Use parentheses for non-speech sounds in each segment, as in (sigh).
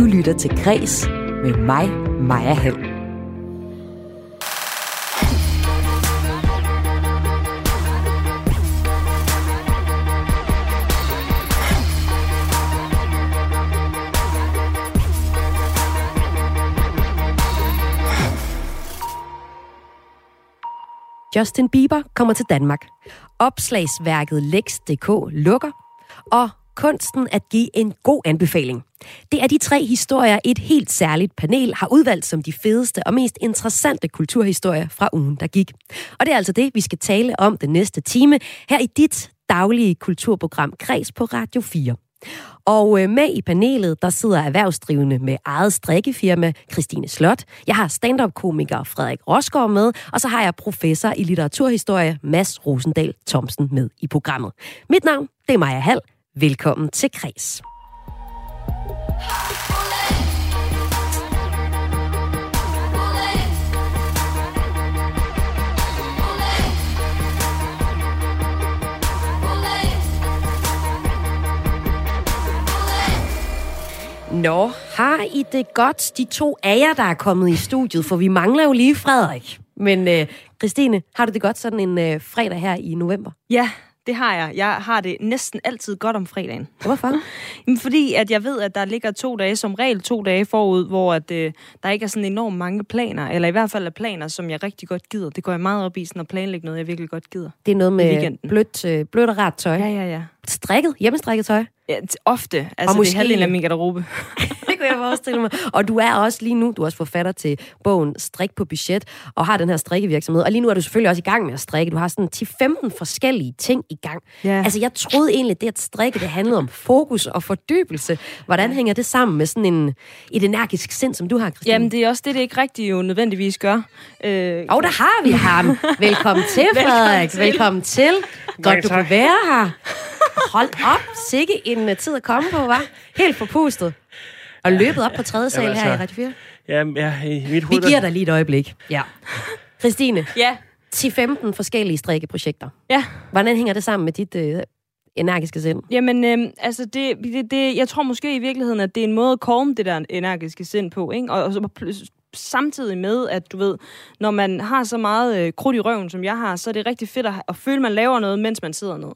Du lytter til Græs med mig, Maja Hall. Justin Bieber kommer til Danmark. Opslagsværket Lex.dk lukker, og kunsten at give en god anbefaling. Det er de tre historier, et helt særligt panel har udvalgt som de fedeste og mest interessante kulturhistorier fra ugen, der gik. Og det er altså det, vi skal tale om den næste time her i dit daglige kulturprogram Kreds på Radio 4. Og øh, med i panelet, der sidder erhvervsdrivende med eget strikkefirma, Christine Slot. Jeg har stand-up-komiker Frederik Rosgaard med, og så har jeg professor i litteraturhistorie, Mads Rosendal Thomsen med i programmet. Mit navn, det er Maja Hall. Velkommen til Kres. Nå, har I det godt, de to af jer, der er kommet i studiet? For vi mangler jo lige Frederik. Men øh, Christine, har du det godt sådan en øh, fredag her i november? Ja, det har jeg. Jeg har det næsten altid godt om fredagen. Hvorfor? (laughs) Jamen, fordi at jeg ved, at der ligger to dage, som regel to dage forud, hvor at, øh, der ikke er sådan enormt mange planer, eller i hvert fald er planer, som jeg rigtig godt gider. Det går jeg meget op i, sådan at planlægge noget, jeg virkelig godt gider. Det er noget med blødt, øh, blødt og rart tøj. Ja, ja, ja. Strikket, hjemmestrikket tøj. ja ofte. Altså, måske- det er halvdelen af min garderobe. (laughs) kunne jeg forestille mig. Og du er også lige nu, du er også forfatter til bogen Strik på budget, og har den her strikkevirksomhed. Og lige nu er du selvfølgelig også i gang med at strikke. Du har sådan 10-15 forskellige ting i gang. Ja. Altså, jeg troede egentlig, det at strikke, det handlede om fokus og fordybelse. Hvordan hænger det sammen med sådan en, et energisk sind, som du har, Christine? Jamen, det er også det, det ikke rigtig jo nødvendigvis gør. Øh, Og der har vi ham. Velkommen til, (laughs) Frederik. Velkommen til. Godt, du kunne være her. Hold op. Sikke en uh, tid at komme på, var. Helt forpustet. Og løbet op på tredje sal Jamen, her i altså, Radio 4. Ja, ja, i mit Vi hoved... giver dig lige et øjeblik. Ja. Christine, ja, 10-15 forskellige strikkeprojekter. ja. Hvordan hænger det sammen med dit øh, energiske sind? Jamen, øhm, altså, det, det, det, jeg tror måske i virkeligheden, at det er en måde at calme det der energiske sind på, ikke? Og, og så samtidig med, at du ved, når man har så meget øh, krudt i røven, som jeg har, så er det rigtig fedt at, at føle, at man laver noget, mens man sidder ned.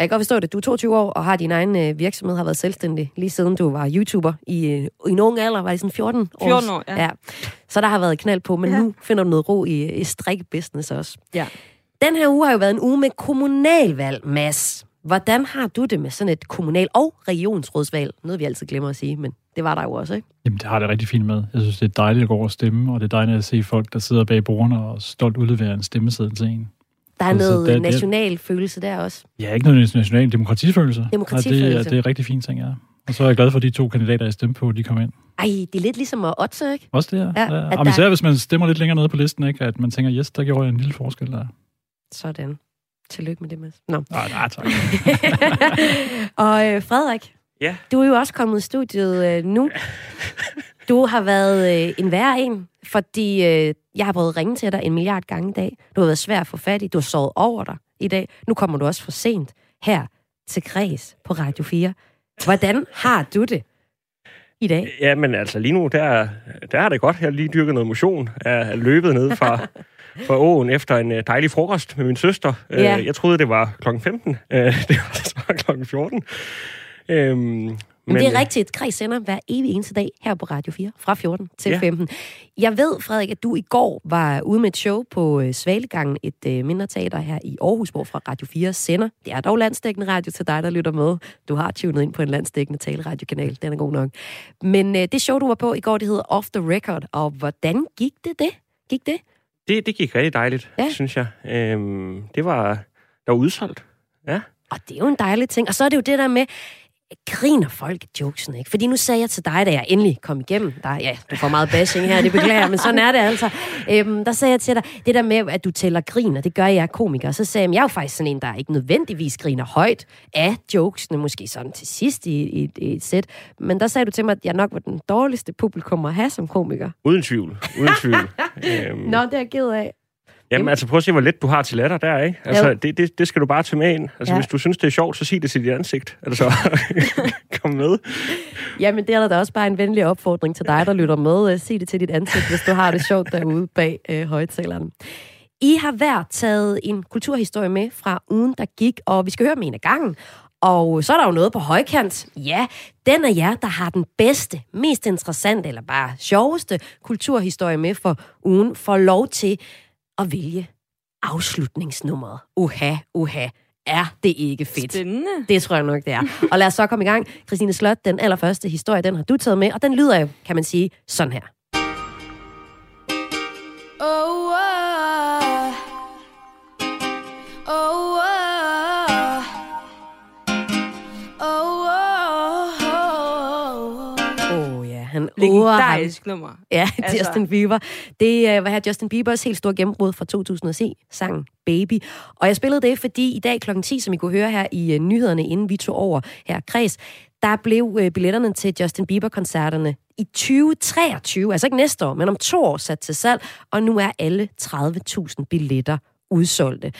Jeg kan godt forstå det. Du er 22 år og har din egen øh, virksomhed, har været selvstændig lige siden du var YouTuber i, øh, i en ung alder. Var det sådan 14 år? 14 år, ja. ja. Så der har været knald på, men Ja. nu finder du noget ro i, i strikkebusiness også. Ja. Den her uge har jo været en uge med kommunalvalg, Mads. Hvordan har du det med sådan et kommunal- og regionsrådsvalg? Noget, vi altid glemmer at sige, men det var der jo også, ikke? Jamen, det har det rigtig fint med. Jeg synes, det er dejligt at gå over og stemme, og det er dejligt at se folk, der sidder bag bordene og stolt udleverer en stemmeseddel til en. Der er Altså, noget det- det- national følelse der også. Ja, ikke noget national demokratifølelse. Demokratifølelse. Og det, er- det er rigtig fint, ting, ja. Og så er jeg glad for, at de to kandidater, jeg stemte på, de kom ind. Ej, det er lidt ligesom at otte, ikke? Også det, ja. Ja, ja. at Og der- især hvis man stemmer lidt længere nede på listen, ikke? at man tænker, yes, der gjorde jeg en lille forskel der. Sådan. Tillykke med det, Mads. Nå. Nej, nej, tak. (laughs) og øh, Frederik, Ja. du er jo også kommet i studiet øh, nu. (laughs) Du har været øh, en værre en, fordi øh, jeg har prøvet at ringe til dig en milliard gange i dag. Du har været svær at få fat i. Du har sovet over dig i dag. Nu kommer du også for sent her til Græs på Radio 4. Hvordan har du det i dag? Ja, men altså lige nu, der, der er det godt. Jeg har lige dyrket noget motion. Jeg er løbet ned fra, (laughs) fra åen efter en øh, dejlig frokost med min søster. Øh, Ja. Jeg troede, det var klokken 15. Øh, (laughs) Det var så klokken 14. Øhm, men, Men det er øh, rigtigt. Græs sender hver evig eneste dag her på Radio 4, fra 14 til Ja. 15. Jeg ved, Frederik, at du i går var ude med et show på øh, Svalegangen, et øh, mindre teater her i Aarhus, hvor fra Radio 4 sender. Det er dog landsdækkende radio til dig, der lytter med. Du har tunet ind på en landsdækkende taleradiokanal. Den er god nok. Men øh, det show, du var på i går, det hedder Off the Record. Og hvordan gik det det? Gik det? det, det gik rigtig dejligt, ja. synes jeg. Øhm, det var, der var udsolgt. Ja. Og det er jo en dejlig ting. Og så er det jo det der med, griner folk af jokesene, ikke? Fordi nu sagde jeg til dig, da jeg endelig kom igennem, der, ja, du får meget bashing her, det beklager men sådan er det altså. Øhm, der sagde jeg til dig, det der med, at du tæller griner, det gør jeg komiker. Så sagde jeg, jeg er jo faktisk sådan en, der ikke nødvendigvis griner højt af jokesene, måske sådan til sidst i, i, i et sæt. Men der sagde du til mig, at jeg nok var den dårligste publikum at have som komiker. Uden tvivl. Uden tvivl. (laughs) øhm, Nå, det er jeg ked af. Jamen altså, prøv at se, hvor let du har til latter der, ikke? Altså, Jo. det, det, det skal du bare tage med ind. Altså, Ja. hvis du synes, det er sjovt, så sig det til dit ansigt. Altså, (laughs) komme med. Jamen, det er da også bare en venlig opfordring til dig, der lytter med. Sig det til dit ansigt, hvis du har det sjovt derude bag øh, højtaleren. I har hver taget en kulturhistorie med fra ugen, der gik, og vi skal høre dem en af gangen. Og så er der jo noget på højkant. Ja, den af jer, der har den bedste, mest interessante eller bare sjoveste kulturhistorie med for ugen, får lov til at vælge afslutningsnummeret. Uha, uha. Er det ikke fedt? Spændende. Det tror jeg nok, det er. Og lad os så komme i gang. Christine Slot, den allerførste historie, den har du taget med, og den lyder jo, kan man sige, sådan her. Han åger ham. Legendarisk nummer. Ja, Altså. Justin Bieber. Det uh, var her Justin Biebers helt store gennembrud fra 2010, sangen Baby. Og jeg spillede det, fordi i dag kl. 10, som I kunne høre her i uh, nyhederne, inden vi tog over her kreds, der blev uh, billetterne til Justin Bieber-koncerterne i 2023, altså ikke næste år, men om to år sat til salg, og nu er alle 30.000 billetter udsolgte.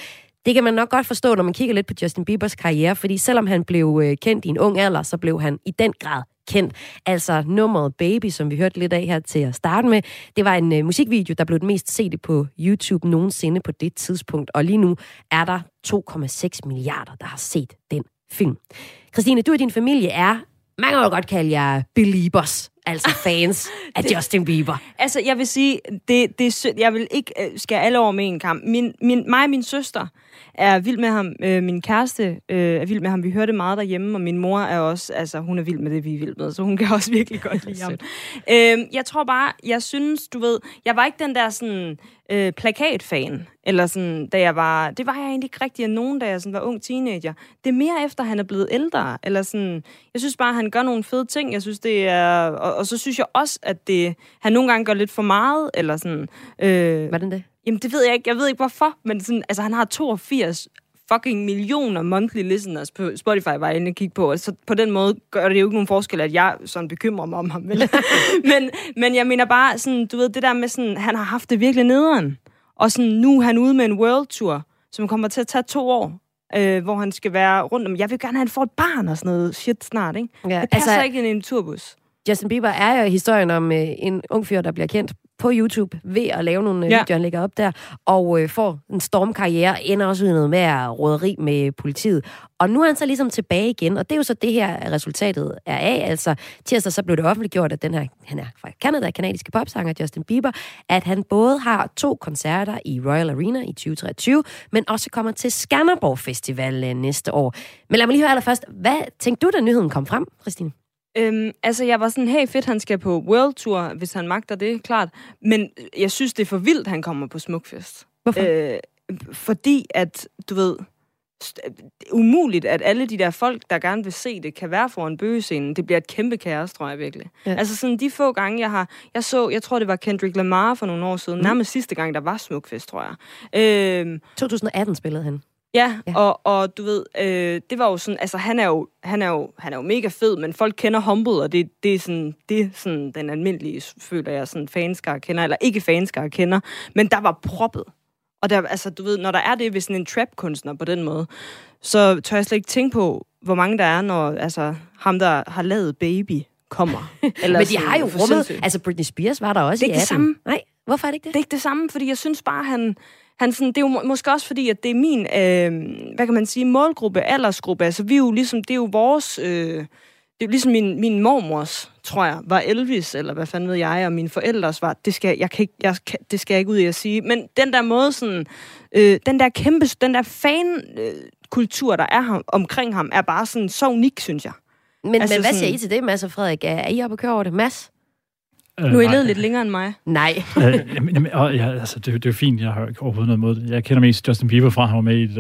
Det kan man nok godt forstå, når man kigger lidt på Justin Biebers karriere, fordi selvom han blev øh, kendt i en ung alder, så blev han i den grad kendt. Altså nummeret Baby, som vi hørte lidt af her til at starte med, det var en øh, musikvideo, der blev den mest set på YouTube nogensinde på det tidspunkt, og lige nu er der 2,6 milliarder, der har set den film. Christine, du og din familie er, man kan jo godt kalde jer beliebers, altså (laughs) fans af Justin Bieber. Altså, jeg vil sige, det, det. Jeg vil ikke øh, skære alle over med en kamp. Min, min, mig og min søster er vild med ham. Øh, min kæreste øh, er vild med ham. Vi hører det meget derhjemme, og min mor er også, altså, hun er vild med det, vi er vild med, så hun kan også virkelig godt lide ham. Øh, jeg tror bare, jeg synes, du ved, jeg var ikke den der sådan øh, plakatfan, eller sådan, da jeg var, det var jeg egentlig ikke rigtig af nogen, da jeg sådan var ung teenager. Det er mere efter, han er blevet ældre, eller sådan, jeg synes bare, han gør nogle fede ting, jeg synes, det er, og, og så synes jeg også, at det, han nogle gange gør lidt for meget, eller sådan, øh, Hvordan det? Jamen, det ved jeg ikke. Jeg ved ikke, hvorfor. Men sådan, altså, han har 82 fucking millioner monthly listeners på Spotify, var jeg inde og kigge på. Så på den måde gør det jo ikke nogen forskel, at jeg sådan bekymrer mig om ham. Vel? (laughs) men, men jeg mener bare, sådan, du ved, det der med sådan, han har haft det virkelig nederen. Og sådan, nu er han ude med en world tour, som kommer til at tage to år. Øh, hvor han skal være rundt om. Jeg vil gerne have, at han får et barn og sådan noget shit snart, ikke? Ja, det passer altså- ikke ind i en turbus. Justin Bieber er jo historien om øh, en ung fyr, der bliver kendt på YouTube ved at lave nogle øh, Ja. videoer, han lægger op der, og øh, får en stormkarriere, ender også ud i noget med råderi med politiet. Og nu er han så ligesom tilbage igen, og det er jo så det her resultatet er af. Altså tirsdag så blev det offentliggjort, at den her, han er fra Canada, kanadiske popsanger Justin Bieber, at han både har to koncerter i Royal Arena i 2023, men også kommer til Skanderborg Festival øh, næste år. Men lad mig lige høre allerførst, hvad tænkte du, da nyheden kom frem, Christine? Øhm, altså, jeg var sådan, hey fedt, han skal på World Tour, hvis han magter det, klart. Men jeg synes, det er for vildt, han kommer på Smukfest. Hvorfor? Øh, fordi at, du ved, umuligt, at alle de der folk, der gerne vil se det, kan være foran bøgescenen. Det bliver et kæmpe kaos, tror jeg virkelig. Ja. Altså sådan de få gange, jeg har... Jeg så, jeg tror, det var Kendrick Lamar for nogle år siden. Mm. Nærmest sidste gang, der var Smukfest, tror jeg. Øhm, 2018 spillede han. Ja, Ja. Og, og du ved, øh, det var jo sådan, altså han er jo, han er jo, han er jo mega fed, men folk kender Humble, og det, det er sådan, det er sådan den almindelige, føler jeg, sådan fanskare kender, eller ikke fanskare kender, men der var proppet. Og der, altså, du ved, når der er det ved sådan en trap-kunstner på den måde, så tør jeg slet ikke tænke på, hvor mange der er, når altså, ham, der har lavet Baby, kommer. (laughs) Eller Men de har jo rummet... Altså, Britney Spears var der også Det er i ikke 18. det samme. Nej, hvorfor er det ikke det? Det er ikke det samme, fordi jeg synes bare, han, han sådan, det er jo må- måske også fordi, at det er min, øh, hvad kan man sige, målgruppe, aldersgruppe. Altså, vi er jo ligesom, det er jo vores, øh, det er jo ligesom min, min mormors, tror jeg, var Elvis, eller hvad fanden ved jeg, og mine forældres var, det skal jeg kan ikke, jeg kan, det skal jeg ikke ud i at sige. Men den der måde sådan, øh, den der kæmpe, den der fan, øh, kultur, der er ham, omkring ham, er bare sådan så unik, synes jeg. Men, altså, men hvad sådan- siger I til det, Mads og Frederik? Er, I oppe at køre over det? Mads? Øh, Nu er I nej. levet lidt længere end mig. Nej. (laughs) Øh, jamen, jamen, og, ja, altså, det, det er jo fint, jeg har ikke overhovedet noget mod det. Jeg kender mest Justin Bieber fra, han var med i et,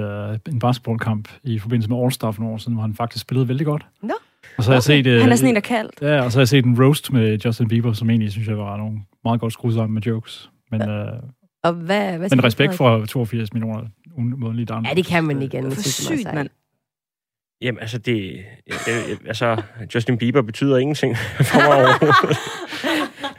uh, en basketballkamp i forbindelse med All-Star for nogle år siden, hvor han faktisk spillede vældig godt. Nå. Og så har jeg set... Uh, Han er sådan en, der er kaldt. Ja, og så har jeg set en roast med Justin Bieber, som egentlig synes jeg var nogle meget godt skruet sammen med jokes. Men, uh, Og hvad, hvad men respekt for 82 millioner umådelige downloads. Ja, det kan man ikke andet. For sygt, Mads. mand. Jamen, altså, det, det, altså, Justin Bieber betyder ingenting (laughs) for mig overhovedet. (laughs)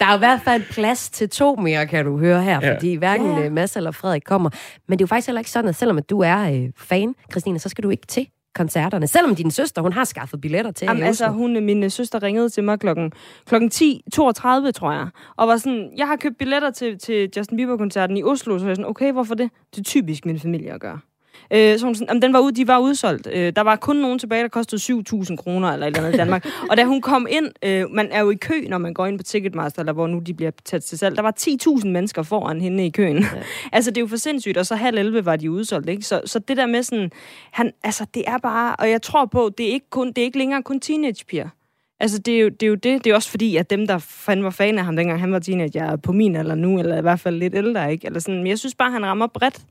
Der er jo i hvert fald plads til to mere, kan du høre her, Ja. fordi hverken Ja. ja. Mads eller Frederik kommer. Men det er jo faktisk heller ikke sådan, at selvom at du er øh, fan, Christine, så skal du ikke til koncerterne? Selvom din søster, hun har skaffet billetter til jer Jamen, altså, hun, min øh, søster ringede til mig klokken, klokken 10.32, tror jeg, og var sådan, jeg har købt billetter til, til Justin Bieber-koncerten i Oslo, så jeg er sådan, okay, hvorfor det? Det er typisk min familie at gøre. Øh, så hun sådan, jamen, den var ud, de var udsolgt. Øh, der var kun nogen tilbage, der kostede 7.000 kroner eller et eller andet i Danmark. (laughs) og da hun kom ind, øh, man er jo i kø, når man går ind på Ticketmaster, eller hvor nu de bliver taget til salg. Der var 10.000 mennesker foran hende i køen. Ja. (laughs) altså, det er jo for sindssygt, og så halv 11 var de udsolgt, ikke? Så, så det der med sådan, han, altså, det er bare, og jeg tror på, det er ikke, kun, det er ikke længere kun teenagepiger. Altså, det er, jo, det er jo det. Det er også fordi, at dem, der fandme var fan af ham, dengang han var teenager, er på min eller nu, eller i hvert fald lidt ældre, ikke? Eller sådan, men jeg synes bare, han rammer bredt.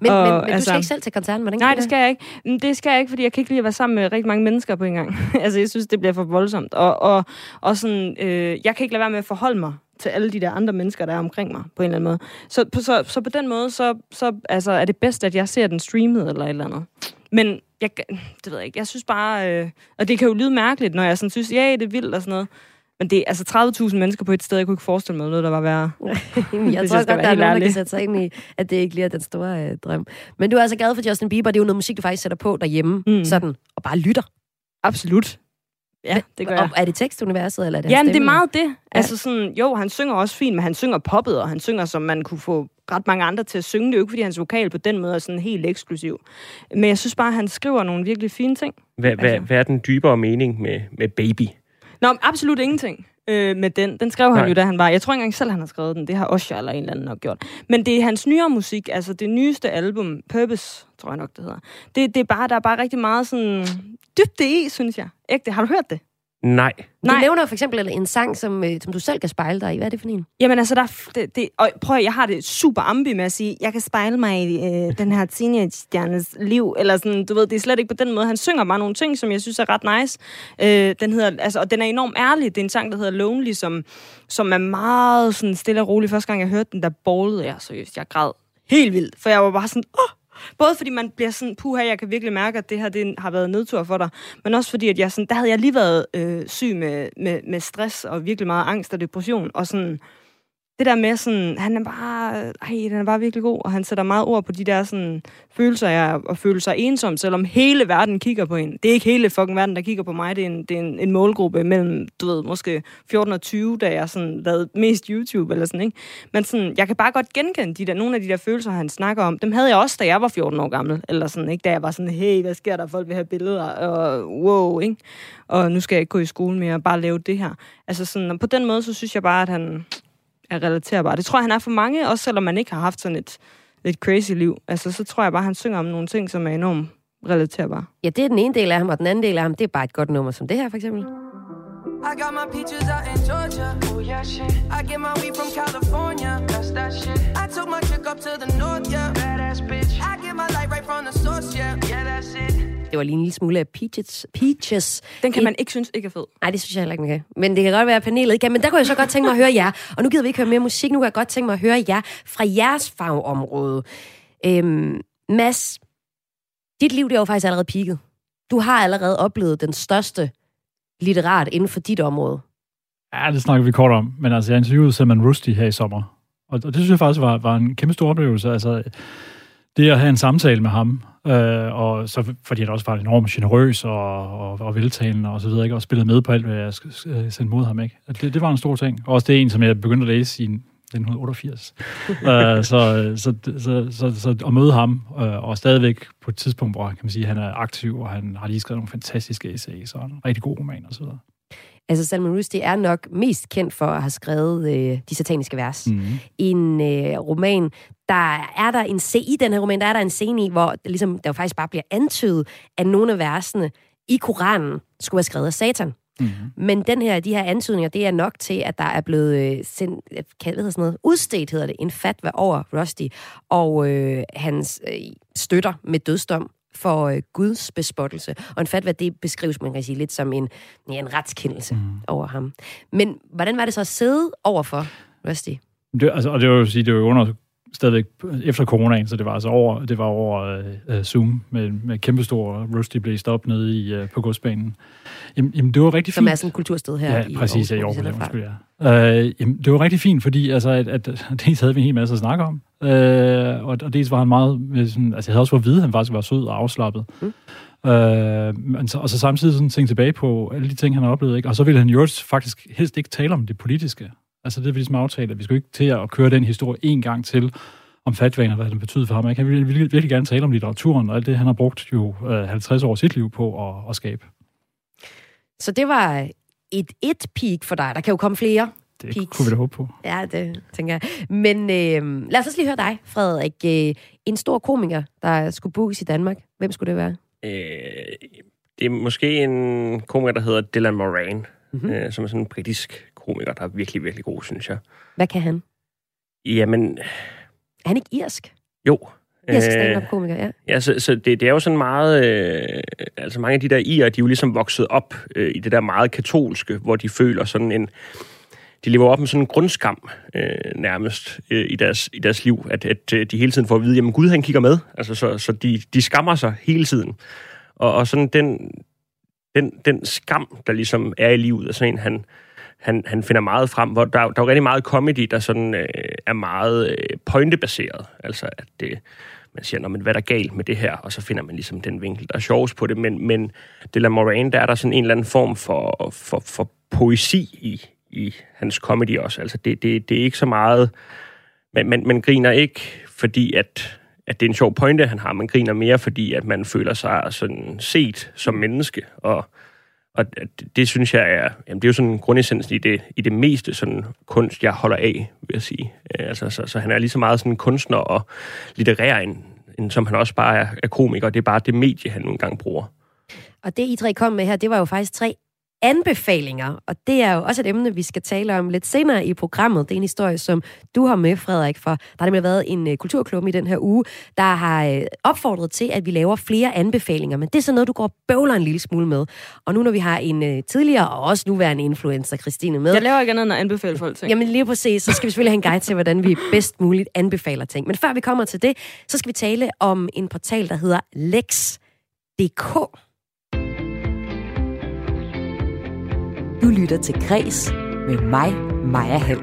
Men, og, men, men du altså- skal ikke selv til koncerten, hvordan Nej, det skal jeg ikke. Men Det skal jeg ikke, fordi jeg kan ikke lide at være sammen med rigtig mange mennesker på en gang. (laughs) altså, jeg synes, det bliver for voldsomt. Og, og, og sådan, øh, jeg kan ikke lade være med at forholde mig til alle de der andre mennesker, der er omkring mig, på en eller anden måde. Så på, så, så på den måde, så, så altså, er det bedst, at jeg ser den streamet eller et eller andet. Men jeg, det ved jeg ikke. Jeg synes bare, øh, og det kan jo lyde mærkeligt, når jeg sådan synes, ja, det er vildt og sådan noget. Men det er altså 30.000 mennesker på et sted, jeg kunne ikke forestille mig noget, der var værre. Jamen, (laughs) jeg tror jeg godt, der er nogen, der kan sætte sig ind i, at det ikke lige er den store øh, drøm. Men du er altså glad for Justin Bieber. Det er jo noget musik, du faktisk sætter på derhjemme, mm. Sådan, og bare lytter. Absolut. Ja, det gør jeg. Og er det tekstuniverset, eller er det Ja, det er meget det. Altså sådan, jo, han synger også fint, men han synger poppet, og han synger, som man kunne få ret mange andre til at synge. Det er jo ikke, fordi hans vokal på den måde er sådan helt eksklusiv. Men jeg synes bare, at han skriver nogle virkelig fine ting. Hvad, hvad, Altså. hvad er den dybere mening med, med baby? Nå, absolut ingenting øh, med den. Den skrev han Nej. jo, da han var... Jeg tror ikke engang selv, han har skrevet den. Det har Osher eller en eller anden nok gjort. Men det er hans nyere musik, altså det nyeste album, Purpose, tror jeg nok, det hedder. Det, det er bare, der er bare rigtig meget sådan dybde i, synes jeg. Ægte, har du hørt det? Nej. Du Nej. nævner for eksempel en sang, som, øh, som du selv kan spejle dig i. Hvad er det for en? Jamen altså, der, er det, det, og prøv at, jeg har det super ambi med at sige, jeg kan spejle mig i øh, den her teenage-stjernes liv, eller sådan, du ved, det er slet ikke på den måde. Han synger bare nogle ting, som jeg synes er ret nice. Øh, den hedder, altså, og den er enormt ærlig. Det er en sang, der hedder Lonely, som, som er meget sådan stille og rolig. Første gang, jeg hørte den, der ballede jeg seriøst. Jeg græd helt vildt, for jeg var bare sådan, åh, Både fordi man bliver sådan, puha, jeg kan virkelig mærke, at det her det har været nedtur for dig, men også fordi, at jeg sådan, der havde jeg lige været øh, syg med, med, med stress og virkelig meget angst og depression, og sådan, det der med sådan, han er bare, ej, den er bare virkelig god, og han sætter meget ord på de der sådan, følelser af at føle sig ensom, selvom hele verden kigger på en. Det er ikke hele fucking verden, der kigger på mig, det er en, det er en, en målgruppe mellem, du ved, måske 14 og 20, da jeg sådan lavede mest YouTube eller sådan, ikke? Men sådan, jeg kan bare godt genkende de der, nogle af de der følelser, han snakker om. Dem havde jeg også, da jeg var 14 år gammel, eller sådan, ikke? Da jeg var sådan, hey, hvad sker der? Folk vil have billeder, og wow, ikke? Og nu skal jeg ikke gå i skole mere, bare lave det her. Altså sådan, og på den måde, så synes jeg bare, at han, er relaterbar. Det tror jeg, han er for mange, også selvom man ikke har haft sådan et lidt crazy liv. Altså, så tror jeg bare, han synger om nogle ting, som er enormt relaterbare. Ja, det er den ene del af ham, og den anden del af ham, det er bare et godt nummer, som det her for eksempel. I got my peaches out in Georgia. Oh yeah, shit. I get my weed from California. That's that shit. I took my chick up to the north, yeah. Badass bitch. I get my light right from the source, yeah. Yeah, that's it. Det var lige en lille smule af Peaches. Peaches. Den kan man ikke synes ikke er fed. Nej, det synes jeg heller ikke, man kan. Men det kan godt være, at panelet ikke kan. Men der kunne jeg så godt tænke mig at høre jer. Og nu gider vi ikke høre mere musik. Nu kan jeg godt tænke mig at høre jer fra jeres fagområde. Øhm, Mads, dit liv det er jo faktisk allerede peaked. Du har allerede oplevet den største litterat inden for dit område. Ja, det snakker vi kort om. Men altså, jeg interviewede Salman Rusty her i sommer. Og, og det synes jeg faktisk var, var en kæmpe stor oplevelse. Altså, det at have en samtale med ham, øh, og så fordi han også var enormt generøs og, og, og veltalende og så videre, ikke? og spillede med på alt, hvad jeg sendte mod ham. Ikke? Det, det var en stor ting. Og også det er en, som jeg begyndte at læse i 1988. øh, så, så, så, så, så at møde ham, øh, og stadigvæk på et tidspunkt, hvor kan man sige, han er aktiv, og han har lige skrevet nogle fantastiske essays, og en rigtig god roman og så videre. Altså, Salman Rushdie er nok mest kendt for at have skrevet øh, De Sataniske Vers. Mm. en øh, roman, der er der en scene, i den her roman, der er der en scene i, hvor ligesom, der jo faktisk bare bliver antydet, at nogle af versene i Koranen skulle være skrevet af Satan. Mm-hmm. Men den her, de her antydninger, det er nok til, at der er blevet øh, sendt, kan, hvad hedder sådan noget, udstedt, hedder det, en fatwa over Rusty og øh, hans øh, støtter med dødsdom for øh, Guds bespottelse. Og en fatwa, det beskrives, man kan sige, lidt som en, ja, en retskendelse mm. over ham. Men hvordan var det så at sidde over for Rusty? Det, altså, og det vil jo sige, det jo under stadigvæk efter coronaen, så det var altså over, det var over uh, Zoom med, med kæmpestor Rusty blæst op nede i, uh, på godsbanen. Jamen, jamen, det var rigtig Som fint. er sådan et kultursted her Ja, i præcis, ja, i Aarhus, Aarhus, ja, sender fra. undskyld, ja. Øh, jamen, det var rigtig fint, fordi altså, at, at, (laughs) dels havde vi en hel masse at snakke om, øh, og, og dels var han meget, med sådan, altså jeg havde også fået at vide, at han faktisk var sød og afslappet. Mm. Øh, men så, og så samtidig sådan tænke tilbage på alle de ting, han har oplevet, ikke? og så ville han jo faktisk helst ikke tale om det politiske. Altså det er vi ligesom aftalt, at vi skulle ikke til at køre den historie en gang til, om fatvaner, hvad det betyder for ham. Han ville virkelig, virkelig gerne tale om litteraturen, og alt det, han har brugt jo øh, 50 år af sit liv på at, at skabe. Så det var et et peak for dig. Der kan jo komme flere. Det Peaks. kunne vi da håbe på. Ja, det tænker jeg. Men øh, lad os også lige høre dig, Frederik. Øh, en stor komiker, der skulle bookes i Danmark. Hvem skulle det være? Øh, det er måske en komiker, der hedder Dylan Moran, Mhm. mm-hmm. øh, som er sådan en britisk komiker, der er virkelig, virkelig god, synes jeg. Hvad kan han? Jamen, Er han ikke irsk? jo. Irsk Øh, stand-up-komiker, ja. Ja, så, så det, det er jo sådan meget... Øh, altså mange af de der irer, de er jo ligesom vokset op øh, i det der meget katolske, hvor de føler sådan en... De lever op med sådan en grundskam øh, nærmest øh, i, deres, i deres liv, at, at øh, de hele tiden får at vide, jamen Gud han kigger med. Altså, så, så de, de skammer sig hele tiden. Og, og sådan den, den, den skam, der ligesom er i livet, er sådan en, han, han, han finder meget frem, hvor der, der er jo rigtig meget comedy, der sådan øh, er meget øh, pointebaseret. Altså, at det, man siger, men hvad er der galt med det her? Og så finder man ligesom den vinkel, der er sjovest på det. Men, men det La Moran, der er der sådan en eller anden form for, for, for poesi i, i hans comedy også. Altså, det, det, det er ikke så meget... Man, man, man griner ikke, fordi at, at det er en sjov pointe, han har. Man griner mere, fordi at man føler sig sådan set som menneske. Og, og det, det synes jeg er... Jamen, det er jo sådan grundessensen i det, i det meste sådan kunst, jeg holder af, vil jeg sige. Øh, altså, så, så han er lige så meget sådan kunstner og litterær, end, end som han også bare er, er komiker. Det er bare det medie, han nogle gange bruger. Og det, I tre kom med her, det var jo faktisk tre anbefalinger, og det er jo også et emne, vi skal tale om lidt senere i programmet. Det er en historie, som du har med, Frederik, for der har nemlig været en uh, kulturklub i den her uge, der har uh, opfordret til, at vi laver flere anbefalinger, men det er sådan noget, du går og bøvler en lille smule med. Og nu når vi har en uh, tidligere og også nuværende influencer, Christine, med, Jeg laver ikke andet end at anbefale folk ting. Jamen lige præcis, så skal vi selvfølgelig have en guide til, hvordan vi bedst muligt anbefaler ting. Men før vi kommer til det, så skal vi tale om en portal, der hedder Lex.dk. Du lytter til Græs med mig, Maja Hall.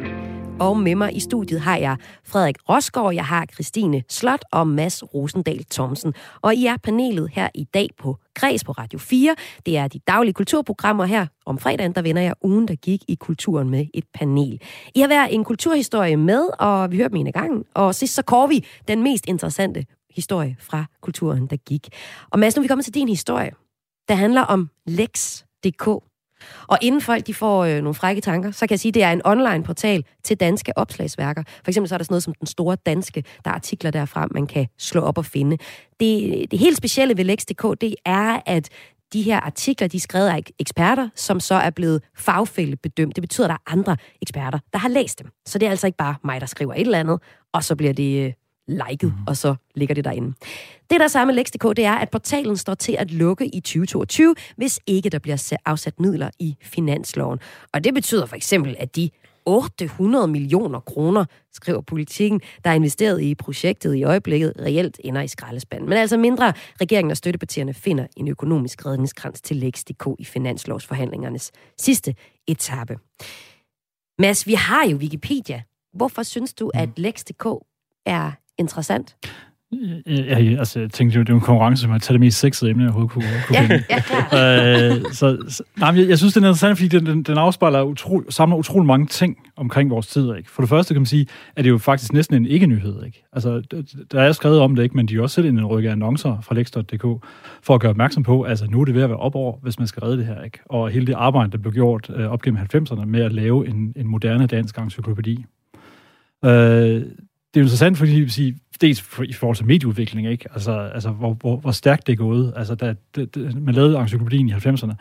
Og med mig i studiet har jeg Frederik Rosgaard, jeg har Christine Slot og Mads Rosendal Thomsen. Og I er panelet her i dag på Græs på Radio 4. Det er de daglige kulturprogrammer her. Om fredagen, der vender jeg ugen, der gik i kulturen med et panel. I har været en kulturhistorie med, og vi hører dem en af gangen. Og sidst så kår vi den mest interessante historie fra kulturen, der gik. Og Mads, nu er vi kommet til din historie, der handler om Lex.dk. Og inden folk de får øh, nogle frække tanker, så kan jeg sige, at det er en online portal til danske opslagsværker. For eksempel så er der sådan noget som den store danske, der er artikler derfra, man kan slå op og finde. Det, det helt specielle ved Lex.dk, det er, at de her artikler, de er skrevet af eksperter, som så er blevet fagfældebedømt. Det betyder, at der er andre eksperter, der har læst dem. Så det er altså ikke bare mig, der skriver et eller andet, og så bliver det øh, liket, og så ligger det derinde. Det, der er med Lex.dk, det er, at portalen står til at lukke i 2022, hvis ikke der bliver afsat midler i finansloven. Og det betyder for eksempel, at de 800 millioner kroner, skriver politikken, der er investeret i projektet i øjeblikket, reelt ender i skraldespanden. Men altså mindre regeringen og støttepartierne finder en økonomisk redningskrans til Lex.dk i finanslovsforhandlingernes sidste etape. Mads, vi har jo Wikipedia. Hvorfor synes du, at Lex.dk er interessant? Ja, ja, altså, jeg tænkte jo, det er jo en konkurrence med at tage det mest sexede emne, jeg overhovedet kunne, kunne Ja, finde. ja, klar. øh, så, så, nej, jeg, jeg synes, den er interessant, fordi den, den, den afspejler utro, samler utrolig mange ting omkring vores tid. Ikke? For det første kan man sige, at det er jo faktisk næsten en ikke-nyhed. Ikke? Altså, der er skrevet om det, ikke? men de er også selv en rykke annoncer fra Lex.dk for at gøre opmærksom på, altså nu er det ved at være op over, hvis man skal redde det her. Ikke? Og hele det arbejde, der blev gjort øh, op gennem 90'erne med at lave en, en moderne dansk encyklopædi. Øh, det er jo interessant, fordi vil sige, dels for, i forhold til medieudvikling, ikke? Altså, altså hvor, hvor, hvor stærkt det er gået. Altså, da det, det, man lavede encyklopædien i 90'erne,